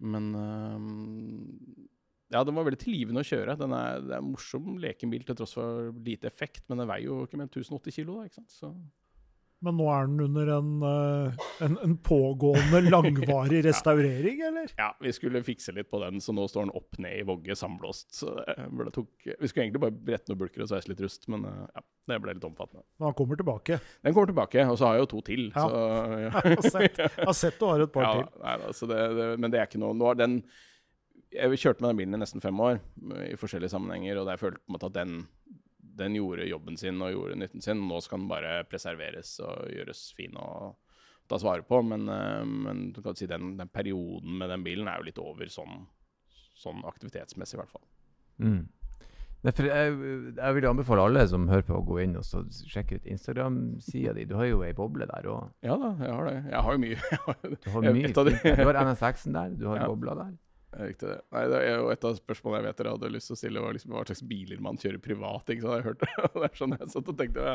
Men eh, ja, den var veldig tilgivende å kjøre. Den er, det er en morsom lekebil til tross for lite effekt, men den veier jo ikke mer enn 1080 kilo. Da, ikke sant? Så Men nå er den under en, eh, en, en pågående, langvarig restaurering, eller? Ja, vi skulle fikse litt på den, så nå står den opp ned i vogge samblåst. Så det tok, vi skulle egentlig bare brette noen bulker og sveise litt rust, men eh, ja, det ble litt omfattende. Men han kommer tilbake. Den kommer tilbake, og så har jeg jo to til. Ja. Så, ja. Jeg har sett, jeg har sett du har et par ja, til. nei, altså det, det, men det er ikke noe Nå har den Jeg kjørte med den bilen i nesten fem år i forskjellige sammenhenger, og jeg følte på en måte at den, den gjorde jobben sin og gjorde nytten sin. Nå skal den bare preserveres og gjøres fin og tas vare på. Men, eh, men du kan si den, den perioden med den bilen er jo litt over sånn, sånn aktivitetsmessig, i hvert fall. Mm. Jeg, jeg vil anbefale alle som hører på, å gå inn og så sjekke ut Instagram-sida di. Du har jo ei boble der òg. Ja da, jeg har det. Jeg har jo mye. Har, Du har Jeg- mye et de- Du har NSX-en der, du har Ja. bobla der. Det Riktig det. Nei, det er jo Et av spørsmålene jeg vet dere hadde lyst til å stille, var liksom hva slags biler man kjører privat. ikke sant? Jeg hørte, det er sånn jeg satt og tenkte ja.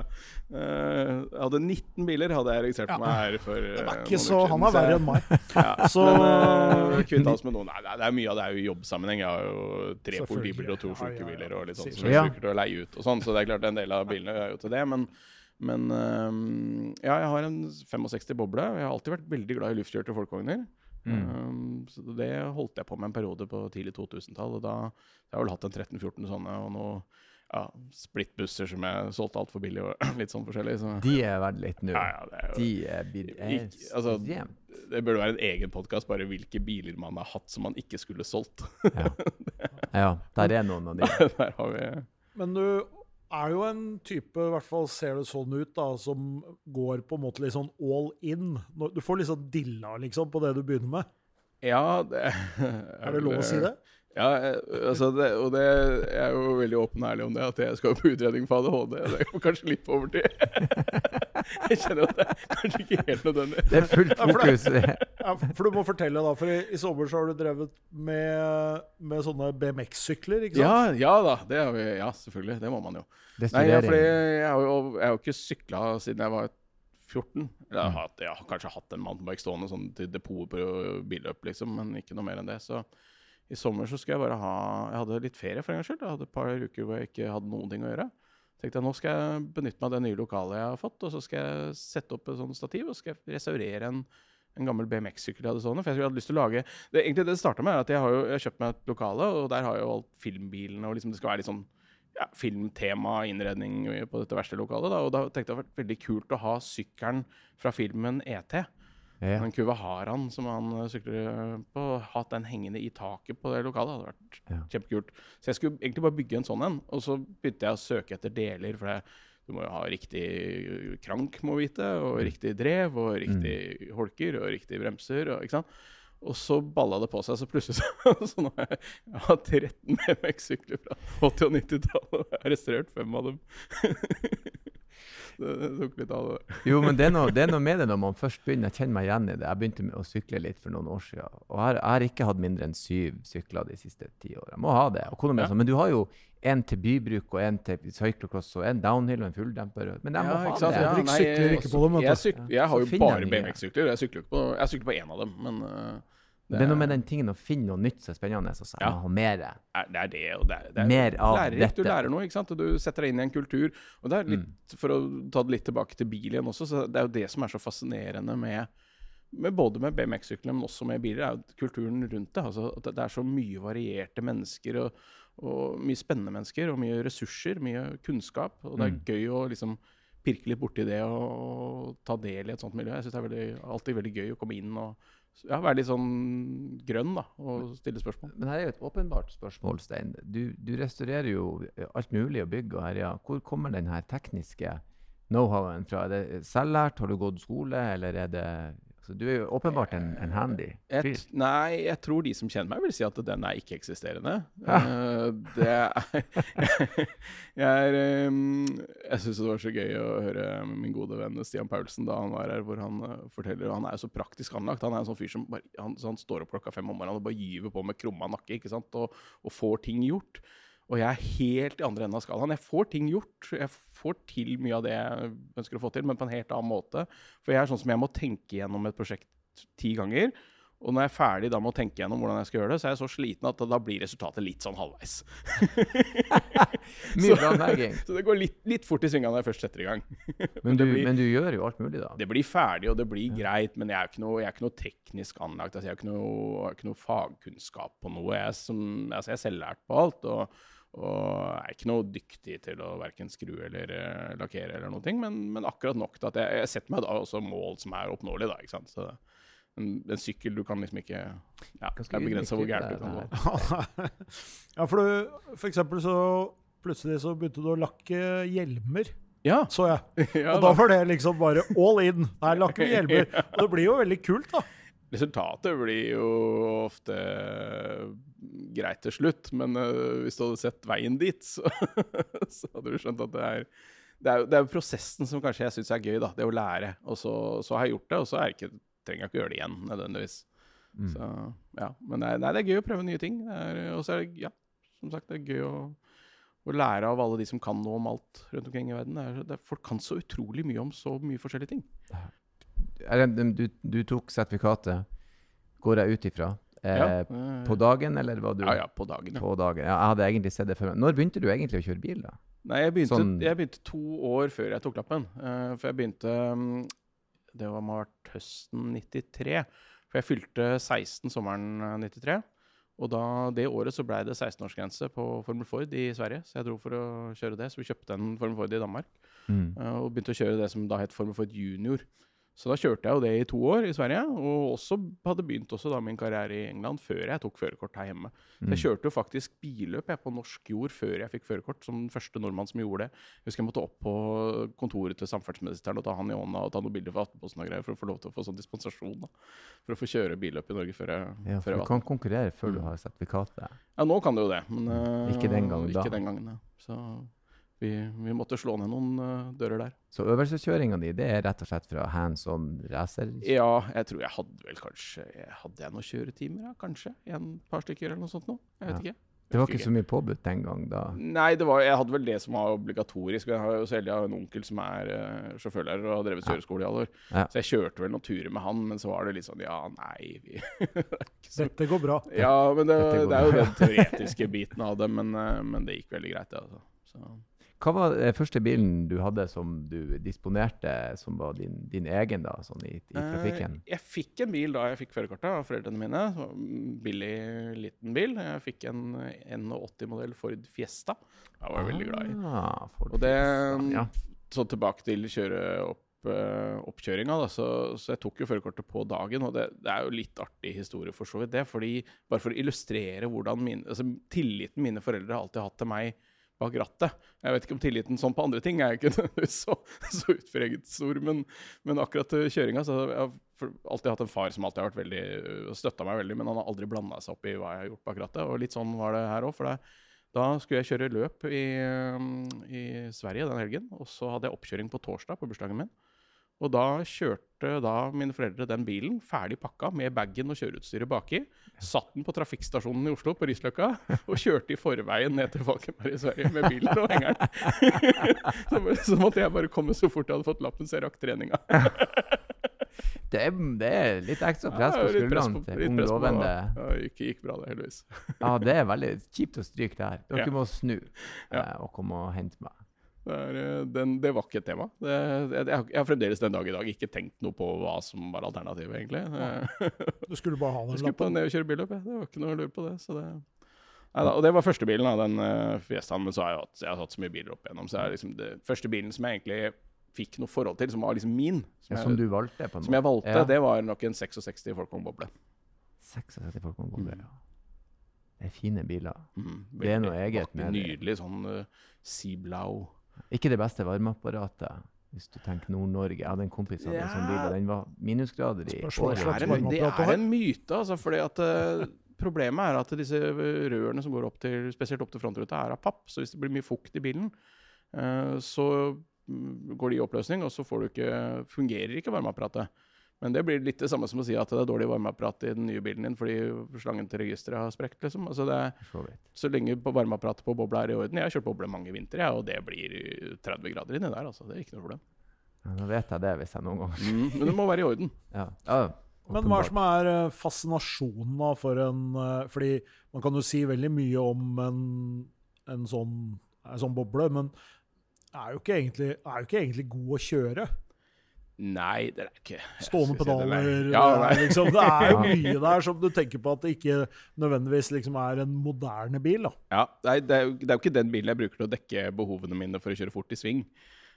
Eh, Jeg hadde 19 biler hadde jeg registrert Ja. meg her for Det eh, er ikke så, han er verre enn meg. Ja, Så- men uh, kvitta oss med noen. Nei, det er- mye av det er jo jobbsammenheng. Jeg har jo tre politibiler og to sjukebiler og litt sånn som jeg bruker å leie ut og sånn, så det er klart en del av bilene er jo til det. Men, men øhm, ja, jeg har en 65 boble. Jeg har alltid vært veldig glad i luftkjørte folkevogner. Mm. Um, så det holdt jeg på med en periode på tidlig 2000-tall. Og da jeg har vel hatt en 13-14 sånne, og noe ja, splittbusser som jeg solgte altfor billig, og litt sånn forskjellig. Så. De er verdt litt nå. Ja, ja, det er jo De er, er Ikke- altså, det burde være en egen podkast bare hvilke biler man har hatt som man ikke skulle solgt. Ja. ja, der er noen av de. Der har vi Men du er jo en type, i hvert fall ser det sånn ut, da, som går på en måte litt sånn all in. Du får litt sånn dilla liksom på det du begynner med. Ja, det Er det lov å si det? Ja, altså det, og det jeg er jo veldig åpen og ærlig om det, at jeg skal på utredning for ADHD. Det er jo kanskje litt på overtid. Jeg kjenner at det er kanskje ikke helt nødvendig. Det er fullt fokus. Ja, for du må fortelle, da, for i, i sommer så har du drevet med, med sånne BMX-sykler, ikke sant? ja ja da. Det har vi, ja, selvfølgelig. Det må man jo. Nei, ja, fordi jeg har jo, jeg har jo ikke sykla siden jeg var 14. Eller jeg har, hatt, jeg har kanskje hatt en mountainbike stående sånn til depot på billøp, liksom, men ikke noe mer enn det. Så i sommer så skulle jeg bare ha Jeg hadde litt ferie for en gangs skyld. Jeg hadde et par uker hvor jeg ikke hadde noen ting å gjøre. tenkte jeg nå skal jeg benytte meg av det nye lokalet jeg har fått, og så skal jeg sette opp et sånt stativ og skal jeg restaurere en, en gammel BMX-sykkel jeg hadde stående. For jeg hadde lyst til å lage det, Egentlig det starta med er at jeg har jo jeg har kjøpt meg et lokale, og der har jeg jo alt filmbilene, og liksom det skal være litt sånn ja, filmtema, innredning på dette verste lokalet. Da. Og da tenkte jeg det hadde vært veldig kult å ha sykkelen fra filmen ET. Ja. Den Kuvaharaen som han eh, sykler eh, på, hatt den hengende i taket på det lokalet. hadde vært Ja. kjempekult. Så jeg skulle egentlig bare bygge en sånn en. Og så begynte jeg å søke etter deler. for det, du må jo ha riktig krank, må vite, og riktig drev, og riktig holker, og riktig bremser. Og, ikke sant? og så balla det på seg, så plutselig så, så nå har jeg, jeg har 13 BMX-sykler fra 80- og 90-tallet, og jeg har restaurert fem av dem. det, det tok litt av det der. Jo, men det er, noe, det er noe med det når man først begynner. Jeg kjenner meg igjen i det. Jeg begynte å sykle litt for noen år siden. Og jeg har, jeg har ikke hatt mindre enn syv sykler de siste ti årene. Jeg må ha det. Og kona mi sa men du har jo en til bybruk og en til cyclocross og en downhill og en fulldemper. Men jeg må Ja, ha ikke sant? det. Ja, nei, sykler ikke på dem. Jeg, syk, jeg har jo bare. BMX-sykler. Jeg sykler på Jeg sykler på én av dem, men uh, Det er noe med den tingen å finne noe nytt som er spennende, så jeg Ja. må ha mer. er, det er det, og det er, det er Mer av lærerikt. Du lærer noe, ikke sant? Og du setter deg inn i en kultur. Og det er litt, Mm. For å ta det litt tilbake til bil igjen også, så det er jo det som er så fascinerende med, med både med BMX-syklene, men også med biler, er jo kulturen rundt det. Altså, at det er så mye varierte mennesker, og, og mye spennende mennesker, og mye ressurser, mye kunnskap. Og det er Mm. gøy å liksom pirke litt borti det og, og ta del i et sånt miljø. Jeg syns det er veldig, alltid veldig gøy å komme inn og ja, være litt sånn grønn da, og stille spørsmål. Men her er jo et åpenbart spørsmål, Stein. Du, du restaurerer jo alt mulig å bygge og herja. Hvor kommer den her tekniske know-howen fra? Er det selvlært? Har du gått skole, eller er det så Du er jo åpenbart en, en handy fyr. nei, jeg tror de som kjenner meg, vil si at den er ikke-eksisterende. Uh, det er Jeg, er, um, jeg syns det var så gøy å høre min gode venn Stian Paulsen da han var her, hvor han uh, forteller Han er jo så praktisk anlagt. Han er en sånn fyr som bare, han, så han står opp klokka fem om morgenen og bare gyver på med krumma nakke ikke sant? Og, og får ting gjort. Og jeg er helt i andre enden av skalaen. Jeg får ting gjort. Jeg får til mye av det jeg ønsker å få til, men på en helt annen måte. For jeg er sånn som jeg må tenke gjennom et prosjekt ti ganger. Og når jeg er ferdig da med å tenke gjennom hvordan jeg skal gjøre det, så er jeg så sliten at da blir resultatet litt sånn halvveis. Mye planlegging. Så det går litt, litt fort i svingene når jeg først setter i gang. Men du, blir- men du gjør jo alt mulig, da. Det blir ferdig, og det blir greit, men jeg er ikke noe, jeg er ikke noe teknisk anlagt. Altså, jeg har ikke ikke noe fagkunnskap på noe. Jeg som, altså, jeg er selvlært på alt. og og jeg er ikke noe dyktig til å verken skru eller uh, lakkere, eller noe, men, men akkurat nok til at jeg, jeg setter meg da også mål som er oppnåelige. Da, ikke sant? Så en, en sykkel du kan liksom ikke ja, Det er begrensa hvor gærent du kan gå. ja, for du, for eksempel så plutselig så begynte du å lakke hjelmer, Ja, så jeg. ja Og da da. var det liksom bare all in. Her lakker vi hjelmer. Og det blir jo veldig kult, da. Resultatet blir jo ofte greit til slutt. Men uh, hvis du hadde sett veien dit, så, så hadde du skjønt at det er det er, det er prosessen som kanskje jeg syns er gøy. da, Det å lære. Og så, så har jeg gjort det, og så er ikke, trenger jeg ikke gjøre det igjen nødvendigvis. Mm. Så, ja. Men er, nei, det er gøy å prøve nye ting. Og så er det, ja, som sagt, det er gøy å, å, lære av alle de som kan noe om alt rundt omkring i verden. Det er, det, folk kan så utrolig mye om så mye forskjellige ting. Du, du tok sertifikatet, går jeg ut ifra. Eh, ja, på dagen, eller var du Ja, ja, på dagen. Ja. På dagen. Ja, jeg hadde egentlig sett det før. Når begynte du egentlig å kjøre bil, da? Nei, jeg begynte, sånn... jeg begynte, to år før jeg tok lappen. Uh, for jeg begynte um, Det var, må ha vært høsten 93. For jeg fylte 16 sommeren 93. Og da, det året så blei det 16-årsgrense på Formel Ford i Sverige. Så jeg dro for å kjøre det. Så vi kjøpte en Formel Ford i Danmark. Mm. Uh, og begynte å kjøre det som da het Formel Ford Junior. Så da kjørte jeg jo det i to år i Sverige, og også hadde begynt også da min karriere i England før jeg tok førerkort her hjemme. Mm. Jeg kjørte jo faktisk billøp jeg på norsk jord før jeg fikk førerkort, som den første nordmann som gjorde det. Jeg husker jeg måtte opp på kontoret til samferdselsministeren og ta han i hånda og ta noen bilder for Aftenposten og greier for å få lov til å få sånn dispensasjon da, for å få kjøre billøp i Norge før jeg Ja, for du kan konkurrere før du mm. har sertifikatet? Ja, nå kan du jo det, men uh, ikke den gangen da. Ikke den gangen, ja. Så vi, vi, måtte slå ned noen uh, dører der. Så øvelseskjøringa di det er rett og slett fra hands on racer? Ja, jeg tror jeg hadde vel kanskje Hadde jeg noen kjøretimer, ja, kanskje? En par stykker eller noe sånt noe? Jeg vet ja. ikke. Det var ikke så mye påbudt den gang, da? Nei, var, jeg hadde vel det som var obligatorisk. Jeg har jo selv jeg har en onkel som er uh, sjåførlærer og har drevet kjøreskole i alle år. Ja. Så jeg kjørte vel noen turer med han, men så var det litt sånn Ja, nei vi, Dette går bra. Ja, men det, det er jo den teoretiske biten av det. Men, uh, men det gikk veldig greit, det. Altså. Så. Hva var den første bilen du hadde som du disponerte, som var din, din egen da, sånn i, i trafikken? Uh, jeg fikk en bil da jeg fikk førerkortet av foreldrene mine. Billig, liten bil. Jeg fikk en 81-modell Ford Fiesta. Jeg var veldig glad i. Ford og det, ja. Så tilbake til kjøre opp uh, oppkjøringa, da, så, så, jeg tok jo førerkortet på dagen. Og det, det, er jo litt artig historie for så vidt, det. fordi Bare for å illustrere hvordan min, altså, tilliten mine foreldre har alltid hatt til meg bak rattet. Jeg vet ikke om tilliten sånn på andre ting er ikke så, så utpreget stor, men, men akkurat til kjøringa jeg har alltid hatt en far som alltid har vært veldig, støtta meg veldig, men han har aldri blanda seg opp i hva jeg har gjort bak rattet. Og litt sånn var det her òg. For det, da skulle jeg kjøre løp i, i Sverige den helgen, og så hadde jeg oppkjøring på torsdag på bursdagen min. Og da kjørte da mine foreldre den bilen ferdig pakka med bagen og kjøreutstyret baki. Satt den på trafikkstasjonen i Oslo på Risløkka og kjørte i forveien ned til Falkenberg i Sverige med bilen og hengeren. så, så, måtte jeg bare komme så fort jeg hadde fått lappen, så jeg rakk treninga. det, er, det, er, litt ekstra press på skuldrene til ung lovende. Ja, gikk, gikk bra, det, heldigvis. ja, det er veldig kjipt å stryke der. Dere ja. må snu ja. Eh, og komme og hente meg. Det, er, eh, den, det, var ikke et tema. Det, jeg, jeg, har fremdeles den dag i dag ikke tenkt noe på hva som var alternativet, egentlig. Ja. Du skulle bare ha den lappen? Skulle på ned og kjøre billøp, Det var ikke noe å lure på det. Så det Neida, og det var første bilen, av den uh, Fiestaen. Men så har jeg, hatt, jeg har hatt så mye biler opp igjennom. Så er liksom det første bilen som jeg egentlig fikk noe forhold til, som var liksom min. Som, ja, som jeg, du valgte? på noe. Som jeg valgte, ja. det var nok en 66 Folkong-boble. 66 Folkong-boble, mm. ja. Det er fine biler. Mm, det er noe eget med det. Nydelig sånn uh, Sea Blau ikke det beste varmeapparatet. Hvis du tenker Nord-Norge. Jeg hadde en kompis som hadde ja. en sånn bil, og den var minusgrader i året. Det er en myte, altså. fordi at uh, Problemet er at disse rørene som går opp til, spesielt opp til frontruta, er av papp. Så hvis det blir mye fukt i bilen, uh, så mm, går de i oppløsning, og så ikke, fungerer ikke varmeapparatet. Men det blir litt det samme som å si at det er dårlig varmeapparat i den nye bilen din fordi slangen til registeret har sprukket. Liksom. Altså så, så lenge varmeapparatet på bobla er i orden Jeg har kjørt boble mange vintre, og det blir 30 grader inni der. Altså. Det er ikke noe problem. Ja, nå vet jeg det hvis jeg noen gang mm, Men det må være i orden. ja. ja. Men hva er som er eh, fascinasjonen da for en eh, Fordi man kan jo si veldig mye om en, en, sånn, en sånn, boble, men er jo, egentlig, er jo ikke egentlig god å kjøre. Nei, det er ikke Stående pedaler ja, er liksom, det er jo mye der som du tenker på at det ikke nødvendigvis liksom er en moderne bil. da. Ja, nei, det, er jo, det er jo ikke den bilen jeg bruker til å dekke behovene mine for å kjøre fort i sving.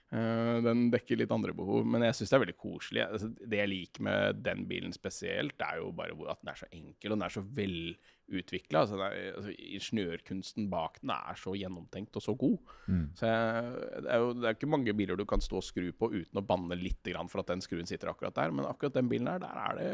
Uh, den dekker litt andre behov, men jeg syns det er veldig koselig. Altså, det jeg liker med den bilen spesielt, er jo bare at den er så enkel, og den er så velutvikla. Altså, altså, ingeniørkunsten bak den er så gjennomtenkt og så god. Mm. Så jeg, det, er jo, det er ikke mange biler du kan stå og skru på uten å banne litt grann for at den skruen sitter akkurat der. Men akkurat den bilen her, der er det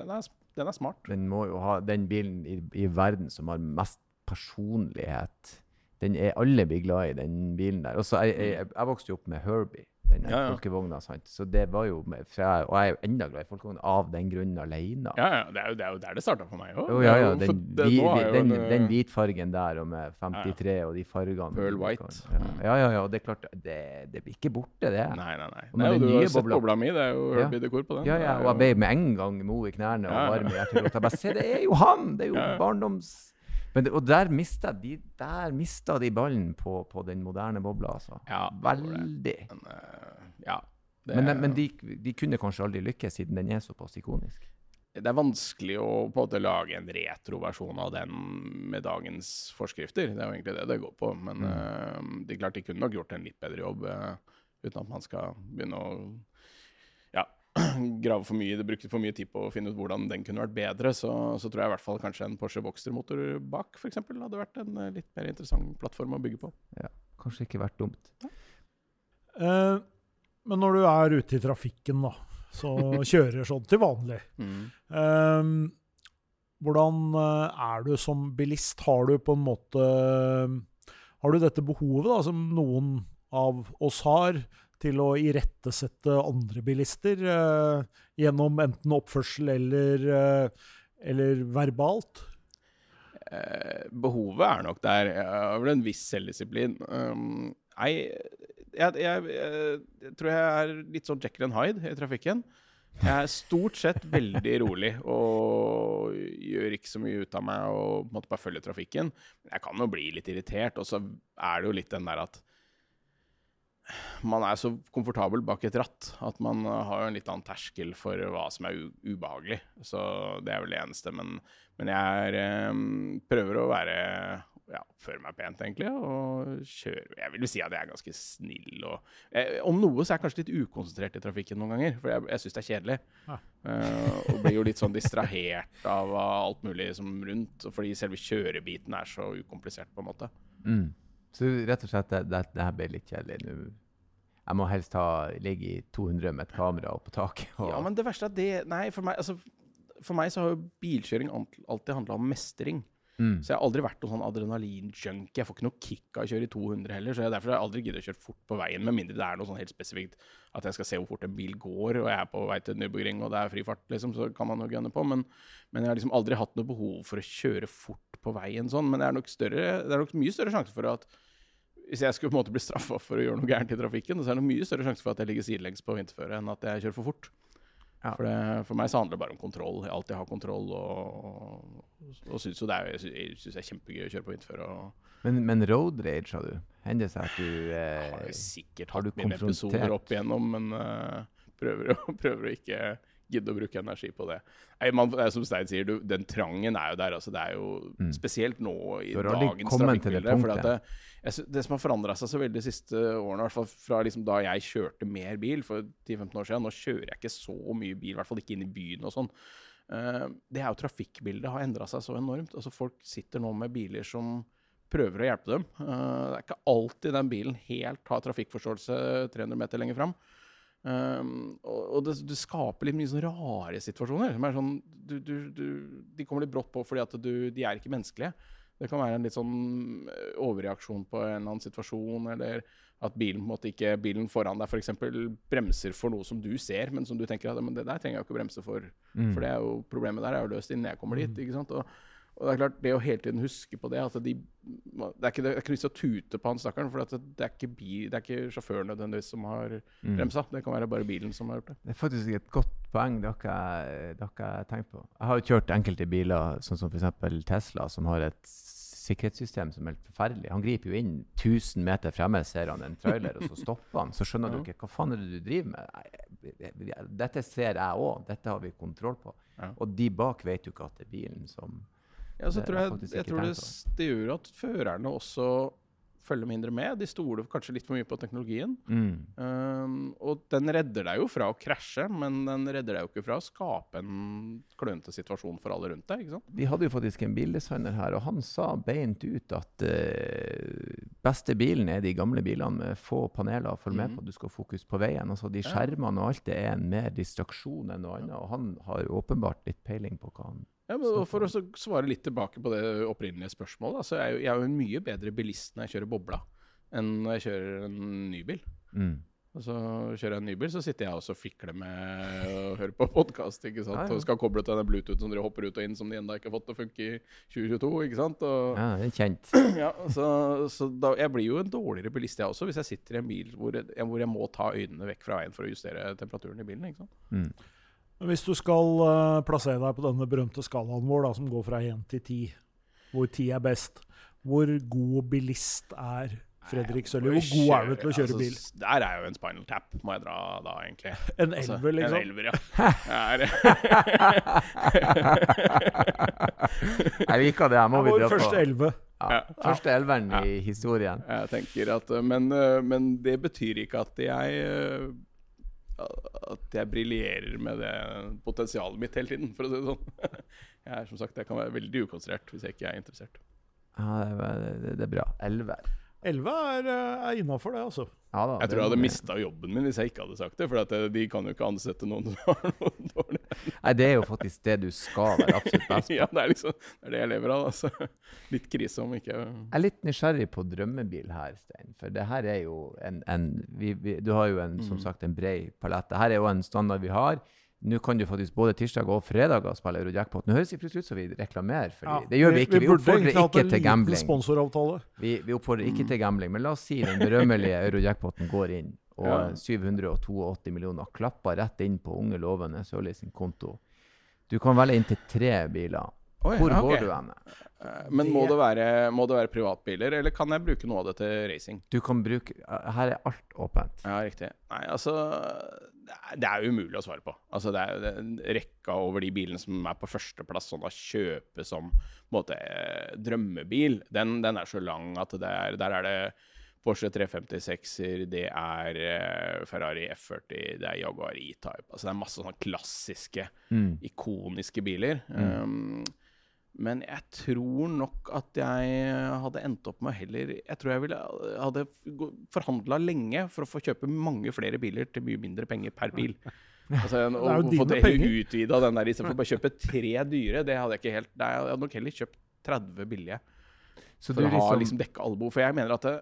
Den er, den er smart. Den må jo ha den bilen i, i verden som har mest personlighet. Den er Alle blir glad i den bilen der. Også, jeg, jeg, jeg vokste jo opp med Herbie, den Ja, ja. folkevogna. sant? Så det var jo med, jeg, Og jeg er jo enda glad i folkevogna av den grunnen alene. Ja, ja, det er jo, det er jo der det starta for meg òg. Oh, ja, ja, den, vi, vi, den, den hvitfargen der og med 53 og de fargene. Pearl white. Ja, ja, ja, ja, det er klart, det, det blir ikke borte, det. Nei, nei, nei. Nei, du har sett bobla- mi, det er jo Ja. Herbie-dekor på den. Ja, ja, og jeg ble med en gang mo i knærne og Ja, ja. varm i hjertet. Bare se, det er jo han! Det er jo Ja, ja. barndoms... Men, og der mista de, der mistet de ballen på, på den moderne bobla, altså. Ja. Veldig. Men, uh, ja. Det, Men, men de, de kunne kanskje aldri lykkes, siden den er såpass ikonisk. det er vanskelig å på en måte lage en retroversjon av den med dagens forskrifter. Det er jo egentlig det det går på. Men Mm. uh, det er klart de kunne nok gjort en litt bedre jobb uh, uten at man skal begynne å grave for mye. Det brukte for mye tid på å finne ut hvordan den kunne vært bedre. Så, så tror jeg i hvert fall kanskje en Porsche Boxster-motor bak for eksempel, hadde vært en eh, litt mer interessant plattform å bygge på. Kanskje ikke vært dumt. Eh, men når du er ute i trafikken, da, så kjører sånn til vanlig. Eh, hvordan eh, er du som bilist? Har du på en måte Har du dette behovet, da, som noen av oss har, til å irettesette andre bilister eh, gjennom enten oppførsel eller, eh, eller verbalt? Eh, behovet er nok der. Jeg har vel en viss selvdisiplin. Um, nei, jeg, jeg, jeg, jeg tror jeg er litt sånn Jekyll and Hyde i trafikken. Jeg er stort sett veldig rolig og gjør ikke så mye ut av meg og måtte bare følger trafikken. Jeg kan jo bli litt irritert, og så er det jo litt den der at man er så komfortabel bak et ratt at man uh, har en litt annen terskel for hva som er u ubehagelig. Så det er vel det eneste. Men, men jeg er, um, prøver å være ja, oppføre meg pent, egentlig, og kjøre Jeg vil jo si at jeg er ganske snill og eh, Om noe så er jeg kanskje litt ukonsentrert i trafikken noen ganger, for jeg, jeg syns det er kjedelig. Ah. Eh, og blir jo litt sånn distrahert av uh, alt mulig som rundt, fordi selve kjørebiten er så ukomplisert, på en måte. Mm. Så rett og slett, det, det, det her ble litt kjedelig nå. Jeg må helst ha, ligge i 200 med et kamera oppå taket. Og, Ja, men det verste er det Nei, for meg, altså, for meg så har jo bilkjøring alltid handla om mestring. mm. Så jeg har aldri vært noen sånn adrenalin-junkie. Jeg får ikke noe kick av å kjøre i 200 heller. Så jeg, derfor har jeg aldri giddet å kjøre fort på veien, med mindre det er noe sånn helt spesifikt at jeg skal se hvor fort en bil går, og jeg er på vei til Nürburgring og det er fri fart, liksom, så kan man jo gunne på. Men, men jeg har liksom aldri hatt noe behov for å kjøre fort på veien sånn. Men det er nok, større, det er nok mye større sjanse for at hvis jeg skulle på en måte bli straffa for å gjøre noe gærent i trafikken, så er det mye større sjanse for at jeg ligger sidelengs på vinterføre enn at jeg kjører for fort. Ja. For, det, for meg så handler det bare om kontroll. Jeg alltid har kontroll og, og, syns jo det er, jeg sy- synes det er kjempegøy å kjøre på vinterføre. Men, men road rage, har du? Hender det seg at du har eh, sikkert har du hatt mine episoder opp igjennom, men uh, prøver, å, prøver å ikke gidde å bruke energi på det. Nei, man, som Stein sier, du, den trangen er jo der. Altså, det er jo Mm. spesielt nå i dagens trafikkbilde. for det, jeg det som har forandra seg så veldig de siste årene, i hvert fall fra liksom da jeg kjørte mer bil for 10-15 år siden Nå kjører jeg ikke så mye bil, i hvert fall ikke inn i byen og sånn. Uh, det er jo trafikkbildet har endra seg så enormt. Altså Folk sitter nå med biler som prøver å hjelpe dem. Uh, det er ikke alltid den bilen helt har trafikkforståelse 300 meter lenger fram. Um, og det, det skaper litt mye sånne rare situasjoner. Som er sånn, du, du, du, de kommer litt brått på fordi at du, de er ikke menneskelige. Det kan være en litt sånn eh, overreaksjon på en eller annen situasjon, eller at bilen på en måte ikke, bilen foran deg f.eks. bremser for noe som du ser, men som du tenker at men det der trenger jeg ikke å bremse for. mm. For det er jo, problemet der er jo løst innen jeg kommer dit. ikke sant? Og, og det er klart, det å hele tiden huske på det at de, Det er ikke, det er ikke å tute på han stakkaren, for at det, det, er ikke bi, det er ikke sjåføren nødvendigvis som har Mm. bremsa. Det kan være bare bilen som har gjort det. Det er faktisk et godt poeng. Det har tenkt på. Jeg har jo kjørt enkelte biler, sånn som f.eks. Tesla, som har et sikkerhetssystem som er helt forferdelig. Han griper jo inn 1000 meter fremme, ser han en trailer, og så stopper han. Så skjønner du ikke hva faen er det du driver med. Dette ser jeg òg, dette har vi kontroll på. Ja. Og de bak vet jo ikke at det er bilen som Ja, så tror jeg, jeg tror det, det gjør at førerne også følger mindre med. De stoler kanskje litt for mye på teknologien. Mm. Um, og den redder deg jo fra å krasje, men den redder deg jo ikke fra å skape en klønete situasjon for alle rundt deg. ikke sant? Vi hadde jo faktisk en bildesigner her, og han sa beint ut at uh, beste bilen er de gamle bilene med få paneler. Følg med Mhm. på at du skal ha fokus på veien. Altså, de skjermene og alt det er en mer distraksjon enn noe annet. Og han har åpenbart litt peiling på hva han Ja, men For å svare litt tilbake på det opprinnelige spørsmålet. Altså, jeg, er jeg er jo en mye bedre bilist når jeg kjører bobla, enn når jeg kjører en nybil. mm. Og så kjører jeg en ny bil, så sitter jeg også og fikler med og hører på podkast. Ja, ja. Og skal koble til den Bluetooth som dere hopper ut og inn, som de ennå ikke har fått til å funke i 2022. ikke sant? Og, Ja, det er kjent. ja, så så da, jeg blir jo en dårligere bilist, jeg også, hvis jeg sitter i en bil hvor jeg, hvor jeg må ta øynene vekk fra veien for å justere temperaturen i bilen. ikke sant? Mm. Men Hvis du skal uh, plassere deg på denne berømte skalaen vår, da, som går fra 1 til 10, hvor 10 er best, hvor god bilist er Fredrik Sølje? Hvor god er du til å kjøre altså, bil? Der er jo en spinal tap, må jeg dra da, egentlig. En Altså, elver, liksom? En elver, ja. Jeg, er, Jeg liker det. her må Det vi dra vår første elve. Ja, Ja. første elveren Ja. i historien. jeg tenker at eh, men, eh, men det betyr ikke at jeg At jeg briljerer med det potensialet mitt hele tiden, for å si det sånn. Jeg er som sagt, jeg kan være veldig ukonsentrert hvis jeg ikke er interessert. Ja, det, er- det, det er bra. Elver. Elve er, eh, er innafor, det, altså. Ja, da, Jeg tror jeg hadde mista jobben min hvis jeg ikke hadde sagt det. For at eh, de kan jo ikke ansette noen som har noe dårlig Nei, det er jo faktisk det du skal være absolutt best på. Ja, det er liksom det er det jeg lever av. Altså. Litt krise om ikke Jeg er litt nysgjerrig på drømmebil her, Stein. For det her er jo en, en vi, vi, Du har jo en, som Mm. sagt en bred palett. her er jo en standard vi har. Nå kan du faktisk både tirsdag og fredag spille Eurojackpot. Nå høres det plutselig ut som vi reklamerer for Ja. Det gjør vi ikke. Vi, vi oppfordrer ikke til gambling. Vi, vi oppfordrer ikke Mm. til gambling, men la oss si den berømmelige Eurojackpoten går inn, og Ja. 782 millioner klapper rett inn på unge, lovende Sørli sin konto. Du kan velge inntil tre biler. Oi, Hvor ja, går du hen? Eh, Men må det, være, må det være privatbiler, eller kan jeg bruke noe av det til racing? Du kan bruke Her er alt åpent. Ja, riktig. Nei, altså Det er, umulig å svare på. Altså, det er jo rekka over de bilene som er på førsteplass, sånn å kjøpe som måte, eh, drømmebil, den, den er så lang at det er, der er det Porsche 356-er, det er eh, Ferrari F40, det er Jaguar E-Type. Altså, det er masse sånne klassiske, Mm. ikoniske biler. Um, men jeg tror nok at jeg hadde endt opp med heller Jeg tror jeg ville hadde forhandla lenge for å få kjøpe mange flere biler til mye mindre penger per bil. Altså, og fått penger. utvida den der istedenfor bare kjøpe tre dyre. Det hadde jeg ikke helt Nei, jeg hadde nok heller kjøpt 30 billige Så for å ha liksom, liksom dekka behov. For jeg mener at det,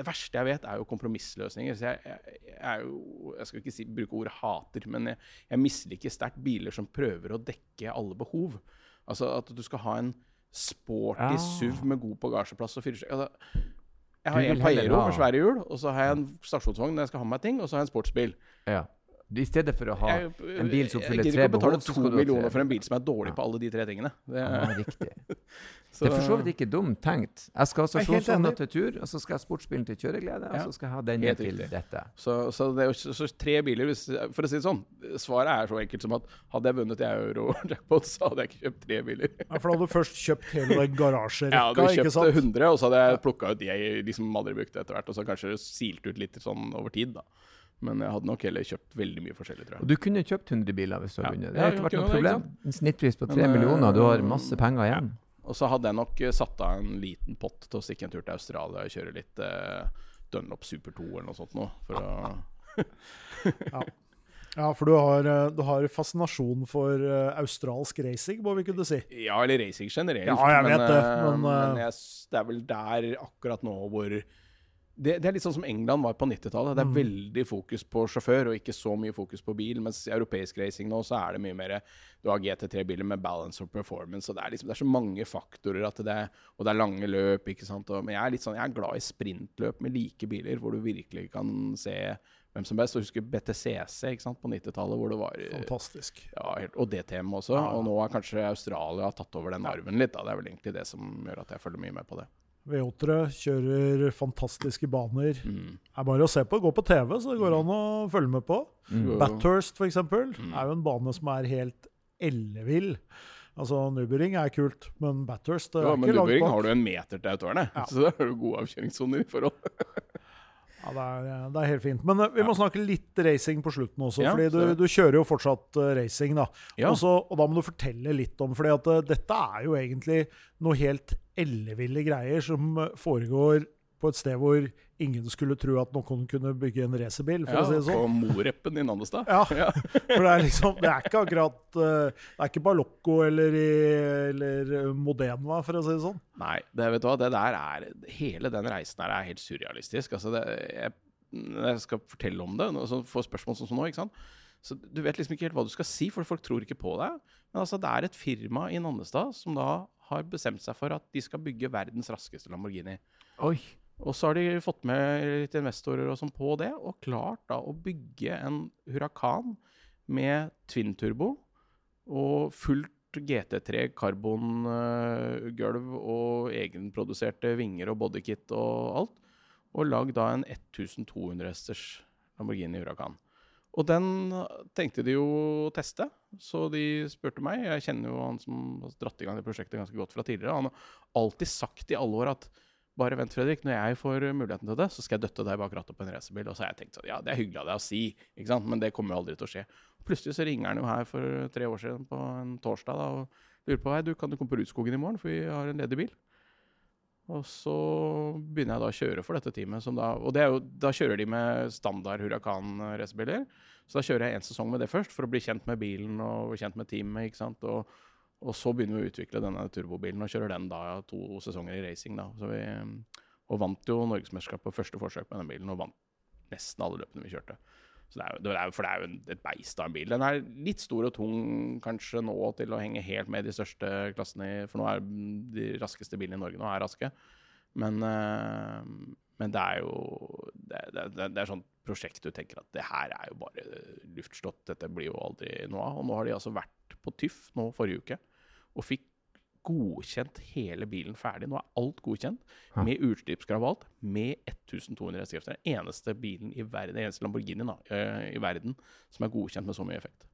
det verste jeg vet, er jo kompromissløsninger. Så jeg, jeg, jeg er jo Jeg skal ikke si, bruke ordet hater, men jeg, jeg misliker sterkt biler som prøver å dekke alle behov. Altså at du skal ha en sporty Ja. SUV med god bagasjeplass og fyrstrekk. Altså, jeg har en Paero med svære hjul, og så har jeg en stasjonsvogn når jeg skal ha med meg ting, og så har jeg en sportsbil. ja. I stedet for å ha Jeg, en bil som fyller jeg tre gidder ikke å betale behov, to millioner for en bil som er dårlig Ja. på alle de tre tingene. Det, Ja, riktig. så- Det er for så vidt ikke dumt tenkt. Jeg skal ha Jeg er stasjonsvogna til tur, og så skal jeg ha sportsbilen til kjøreglede, og så skal jeg ha denne Helt til riktig. dette. Så, så det er jo så, tre biler hvis, For å si det sånn, svaret er så enkelt som at hadde jeg vunnet i euro-jackpot, så hadde jeg ikke kjøpt tre biler. Ja, for da hadde du først kjøpt hele den Jeg garasjerekka, hadde ikke kjøpt sant? 100, og så hadde jeg plukka ut de jeg liksom aldri brukte etter hvert, og så kanskje silt ut litt sånn over tid, da. Men jeg hadde nok heller kjøpt veldig mye forskjellig, tror jeg. Og du kunne kjøpt 100 biler hvis du Ja. hadde vunnet. Det Ja, har ikke vært noe problem. En snittpris på 3 Men, millioner, du har masse penger igjen. Og så hadde jeg nok eh, satt av en liten pott til å stikke en tur til Australia og kjøre litt eh, Dunlop Super 2 eller noe sånt nå. For å Ja, for du har, eh, du har fascinasjon for eh, australsk racing, må vi kunne si. Ja, eller racing generelt. Ja, jeg vet det, eh, men, eh, men jeg, det er vel der akkurat nå hvor det, det er litt sånn som England var på 90-tallet. Det er Mm. veldig fokus på sjåfør og ikke så mye fokus på bil. Mens i europeisk racing nå så er det mye mer Du har GT3-biler med balance og performance. Og det er liksom det er så mange faktorer at det Og det er lange løp, ikke sant. Og, men jeg er litt sånn Jeg er glad i sprintløp med like biler, hvor du virkelig kan se hvem som best. Og husker BTCC ikke sant, på 90-tallet, hvor det var eh, Fantastisk. ja, helt, og DTM også. Ja. Og nå har kanskje Australia tatt over den arven litt. Da. Det er vel egentlig det som gjør at jeg følger mye med på det. V8-ere kjører fantastiske baner. Mm. Det er bare å se på. Gå på TV, så det går an å følge med på. Mm. Bathurst, for eksempel, Mm. er jo en bane som er helt ellevill. Altså, Nubering er kult, men Bathurst det Ja, er men ikke langt men bak. har du en meter til autovernet, Ja. så da har du gode avkjøringssoner i forhold. Ja, det er, det er helt fint. Men eh, vi må snakke litt racing på slutten også. Ja, fordi du, du kjører jo fortsatt eh, racing, da. Ja. Også, og da må du fortelle litt om fordi at eh, dette er jo egentlig noe helt elleville greier som eh, foregår på et sted hvor ingen skulle tro at noen kunne bygge en racerbil, for Ja, si sånn. På Moreppen i Nannestad. Ja, for det er liksom Det er ikke akkurat eh, Det er ikke Balocco eller, eller Modena, for å si det sånn. Nei, det, vet du hva, det der er Hele den reisen her er helt surrealistisk. Altså, det, jeg, jeg skal fortelle om det, og så får spørsmål sånn som nå, ikke sant. Så Du vet liksom ikke helt hva du skal si, for folk tror ikke på deg. Men altså, det er et firma i Nannestad som da har bestemt seg for at de skal bygge verdens raskeste Lamborghini. Oi. Og så har de fått med litt investorer og sånn på det, og klart da å bygge en Huracan med twin-turbo og fullt GT3 karbongulv og egenproduserte vinger og bodykit og alt. Og lagd da en 1200 hesters Lamborghini Huracan. Og den tenkte de jo å teste, så de spurte meg. Jeg kjenner jo han som har dratt i gang det prosjektet ganske godt fra tidligere. Han har alltid sagt i alle år at bare vent, Fredrik. Når jeg får muligheten til det, så skal jeg døtte deg bak rattet på en racerbil. Og så har jeg tenkt sånn, ja, det er hyggelig av deg å si, ikke sant? men det kommer jo aldri til å skje. Plutselig så ringer han jo her for tre år siden på en torsdag da, og lurer på hei, du, kan du komme på Rudskogen i morgen, for vi har en ledig bil. Og så begynner jeg da å kjøre for dette teamet. Da, og det er jo, da kjører de med standard Huracan racerbiler. Så da kjører jeg en sesong med det først, for å bli kjent med bilen og kjent med teamet. ikke sant? Og, og så begynner vi å utvikle denne turbobilen og kjører den da to sesonger i racing. da. Vi, og vant jo norgesmesterskapet på første forsøk med den bilen, og vant nesten alle løpene vi kjørte. Det er det er for det er jo et beist av en bil. Den er litt stor og tung kanskje nå til å henge helt med de største klassene, for nå er de raskeste bilene i Norge nå er raske. Men, eh, men det er jo er sånn prosjekt du tenker at det her er jo bare luftslott, dette blir jo aldri noe av. Og nå har de altså vært på TIFF nå forrige uke og fikk godkjent hele bilen ferdig. Nå er alt godkjent, Ja. med utslippskrav og alt, med 1200 hestekrefter. Den eneste bilen i verden, den eneste Lamborghini da, eh, i verden som er godkjent med så mye effekt.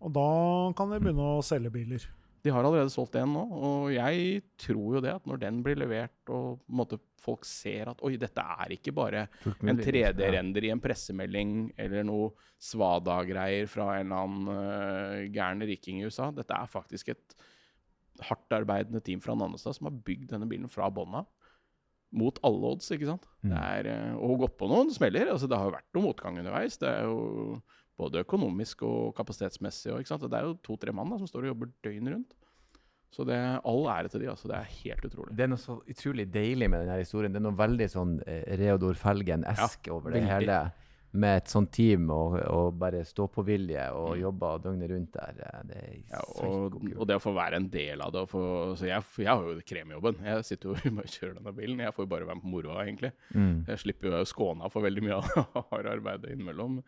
Og da kan vi begynne å selge biler. De har allerede solgt én nå, og jeg tror jo det at når den blir levert og måte folk ser at oi, dette er ikke bare en 3D-render i en pressemelding eller noe Svada-greier fra en eller annen uh, gæren riking i USA. Dette er faktisk et hardtarbeidende team fra Nannestad som har bygd denne bilen fra bånn av. Mot alle odds, ikke sant. Mm. Det er, eh, og gått på noen smeller. altså Det har jo vært noe motgang underveis. Det er jo både økonomisk og kapasitetsmessig. Og, sant? Det er jo to-tre mann da, som står og jobber døgnet rundt. Så det er all ære til de. altså. Det er helt utrolig. Det er noe så utrolig deilig med denne historien. Det er noe veldig sånn eh, Reodor Felgen-esk Ja, over det veldig. hele. Med et sånt team og, og bare stå-på-vilje og Mm. jobbe døgnet rundt der. eh, Det er Ja, og, og det å få være en del av det. Og få, så jeg, jeg har jo kremjobben. Jeg sitter jo og kjører denne bilen. Jeg får jo bare være med på moroa, egentlig. Mm. Jeg slipper jo å skåne for veldig mye av harde arbeidet innimellom.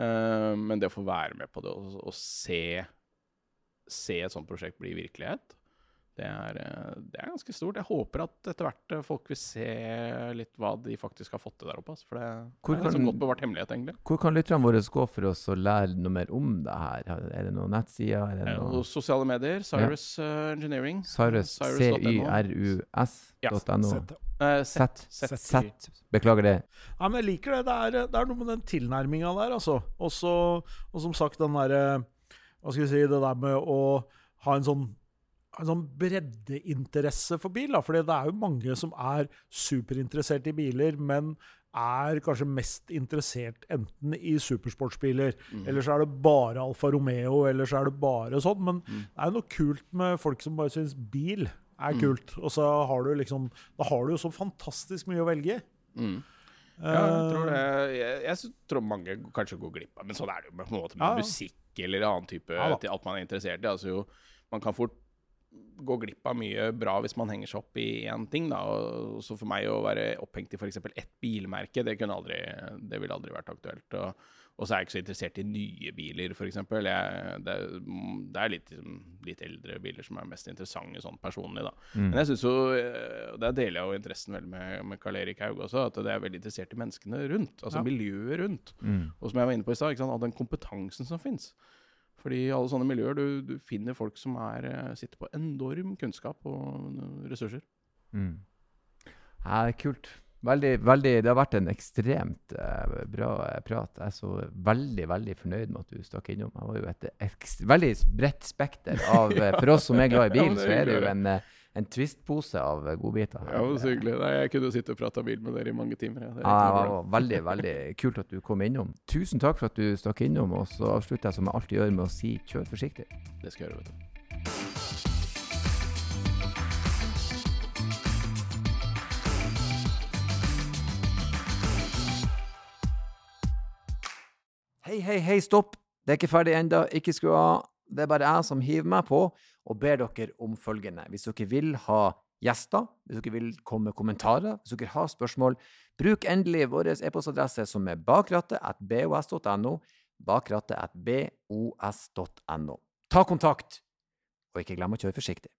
Eh, men det å få være med på det og, og se, se et sånt prosjekt bli virkelighet, det er, eh, det er ganske stort. Jeg håper at etter hvert eh, folk vil se litt hva de faktisk har fått til der oppe. For det, Hvor det er kan- liksom godt bevart hemmelighet, egentlig. Hvor kan lytterne våre gå for oss å lære noe mer om det her? Er det noen nettsider? Er det Eh, noe sosiale medier. Cyrus ja. Engineering. Cyrus, Cyrus.no. Eh. Sett. Sett. Beklager det. Ja, men jeg liker det. Det er, det er noe med den tilnærminga der, altså. Også, og som sagt, den derre Hva skal vi si, det der med å ha en sånn en sånn breddeinteresse for bil. Fordi det er jo mange som er superinteressert i biler, men er kanskje mest interessert enten i supersportsbiler, Mm. eller så er det bare Alfa Romeo, eller så er det bare sånn. Men Mm. det er jo noe kult med folk som bare syns bil er Mm. kult. Og så har du liksom Da har du jo så fantastisk mye å velge i. Mm. Ja, jeg tror det. Jeg, jeg tror mange kanskje går glipp av Men sånn er det jo med, måte med Ja, ja. musikk eller annen type Ja til alt man er interessert i. Altså jo, man kan fort gå glipp av mye bra hvis man henger seg opp i én ting. Da. Og så for meg å være opphengt i f.eks. ett bilmerke, det, kunne aldri, det ville aldri vært aktuelt. Og, og så er jeg ikke så interessert i nye biler, f.eks. Det, det er litt, litt eldre biler som er mest interessante sånn personlig, da. Mm. Men jeg synes jo, der deler jeg jo interessen veldig med, med Karl Erik Haug også, at det er veldig interessert i menneskene rundt. Altså Ja. miljøet rundt. Mm. Og som jeg var inne på i stad, den kompetansen som fins. Fordi i alle sånne miljøer du, du finner folk som er, eh, sitter på enorm kunnskap og eh, ressurser. Mm. Ja, det er kult. Veldig, veldig, det har vært en ekstremt uh, bra prat. Jeg er så veldig veldig fornøyd med at du stakk innom. Jeg var jo et ekst- veldig bredt spekter av eh, For oss som er glad i Ja, bil, ja, så er det jo en, eh, en twistpose av godbiter. Ja, så hyggelig. Nei, jeg kunne jo sitte og prata bil med dere i mange timer. er Ja, det var veldig veldig kult at du kom innom. Tusen takk for at du stakk innom. Og så avslutter jeg som jeg alltid gjør, med å si kjør forsiktig. Det skal jeg gjøre, vet du. Hei, hei, hei, stopp! Det er ikke ferdig ennå. Ikke skru av. Det er bare jeg som hiver meg på og ber dere om følgende. Hvis dere vil ha gjester, hvis dere vil komme med kommentarer, hvis dere har spørsmål, bruk endelig vår e-postadresse som er bakrattet.bos.no. Bakrattet.bos.no. Ta kontakt, og ikke glem å kjøre forsiktig.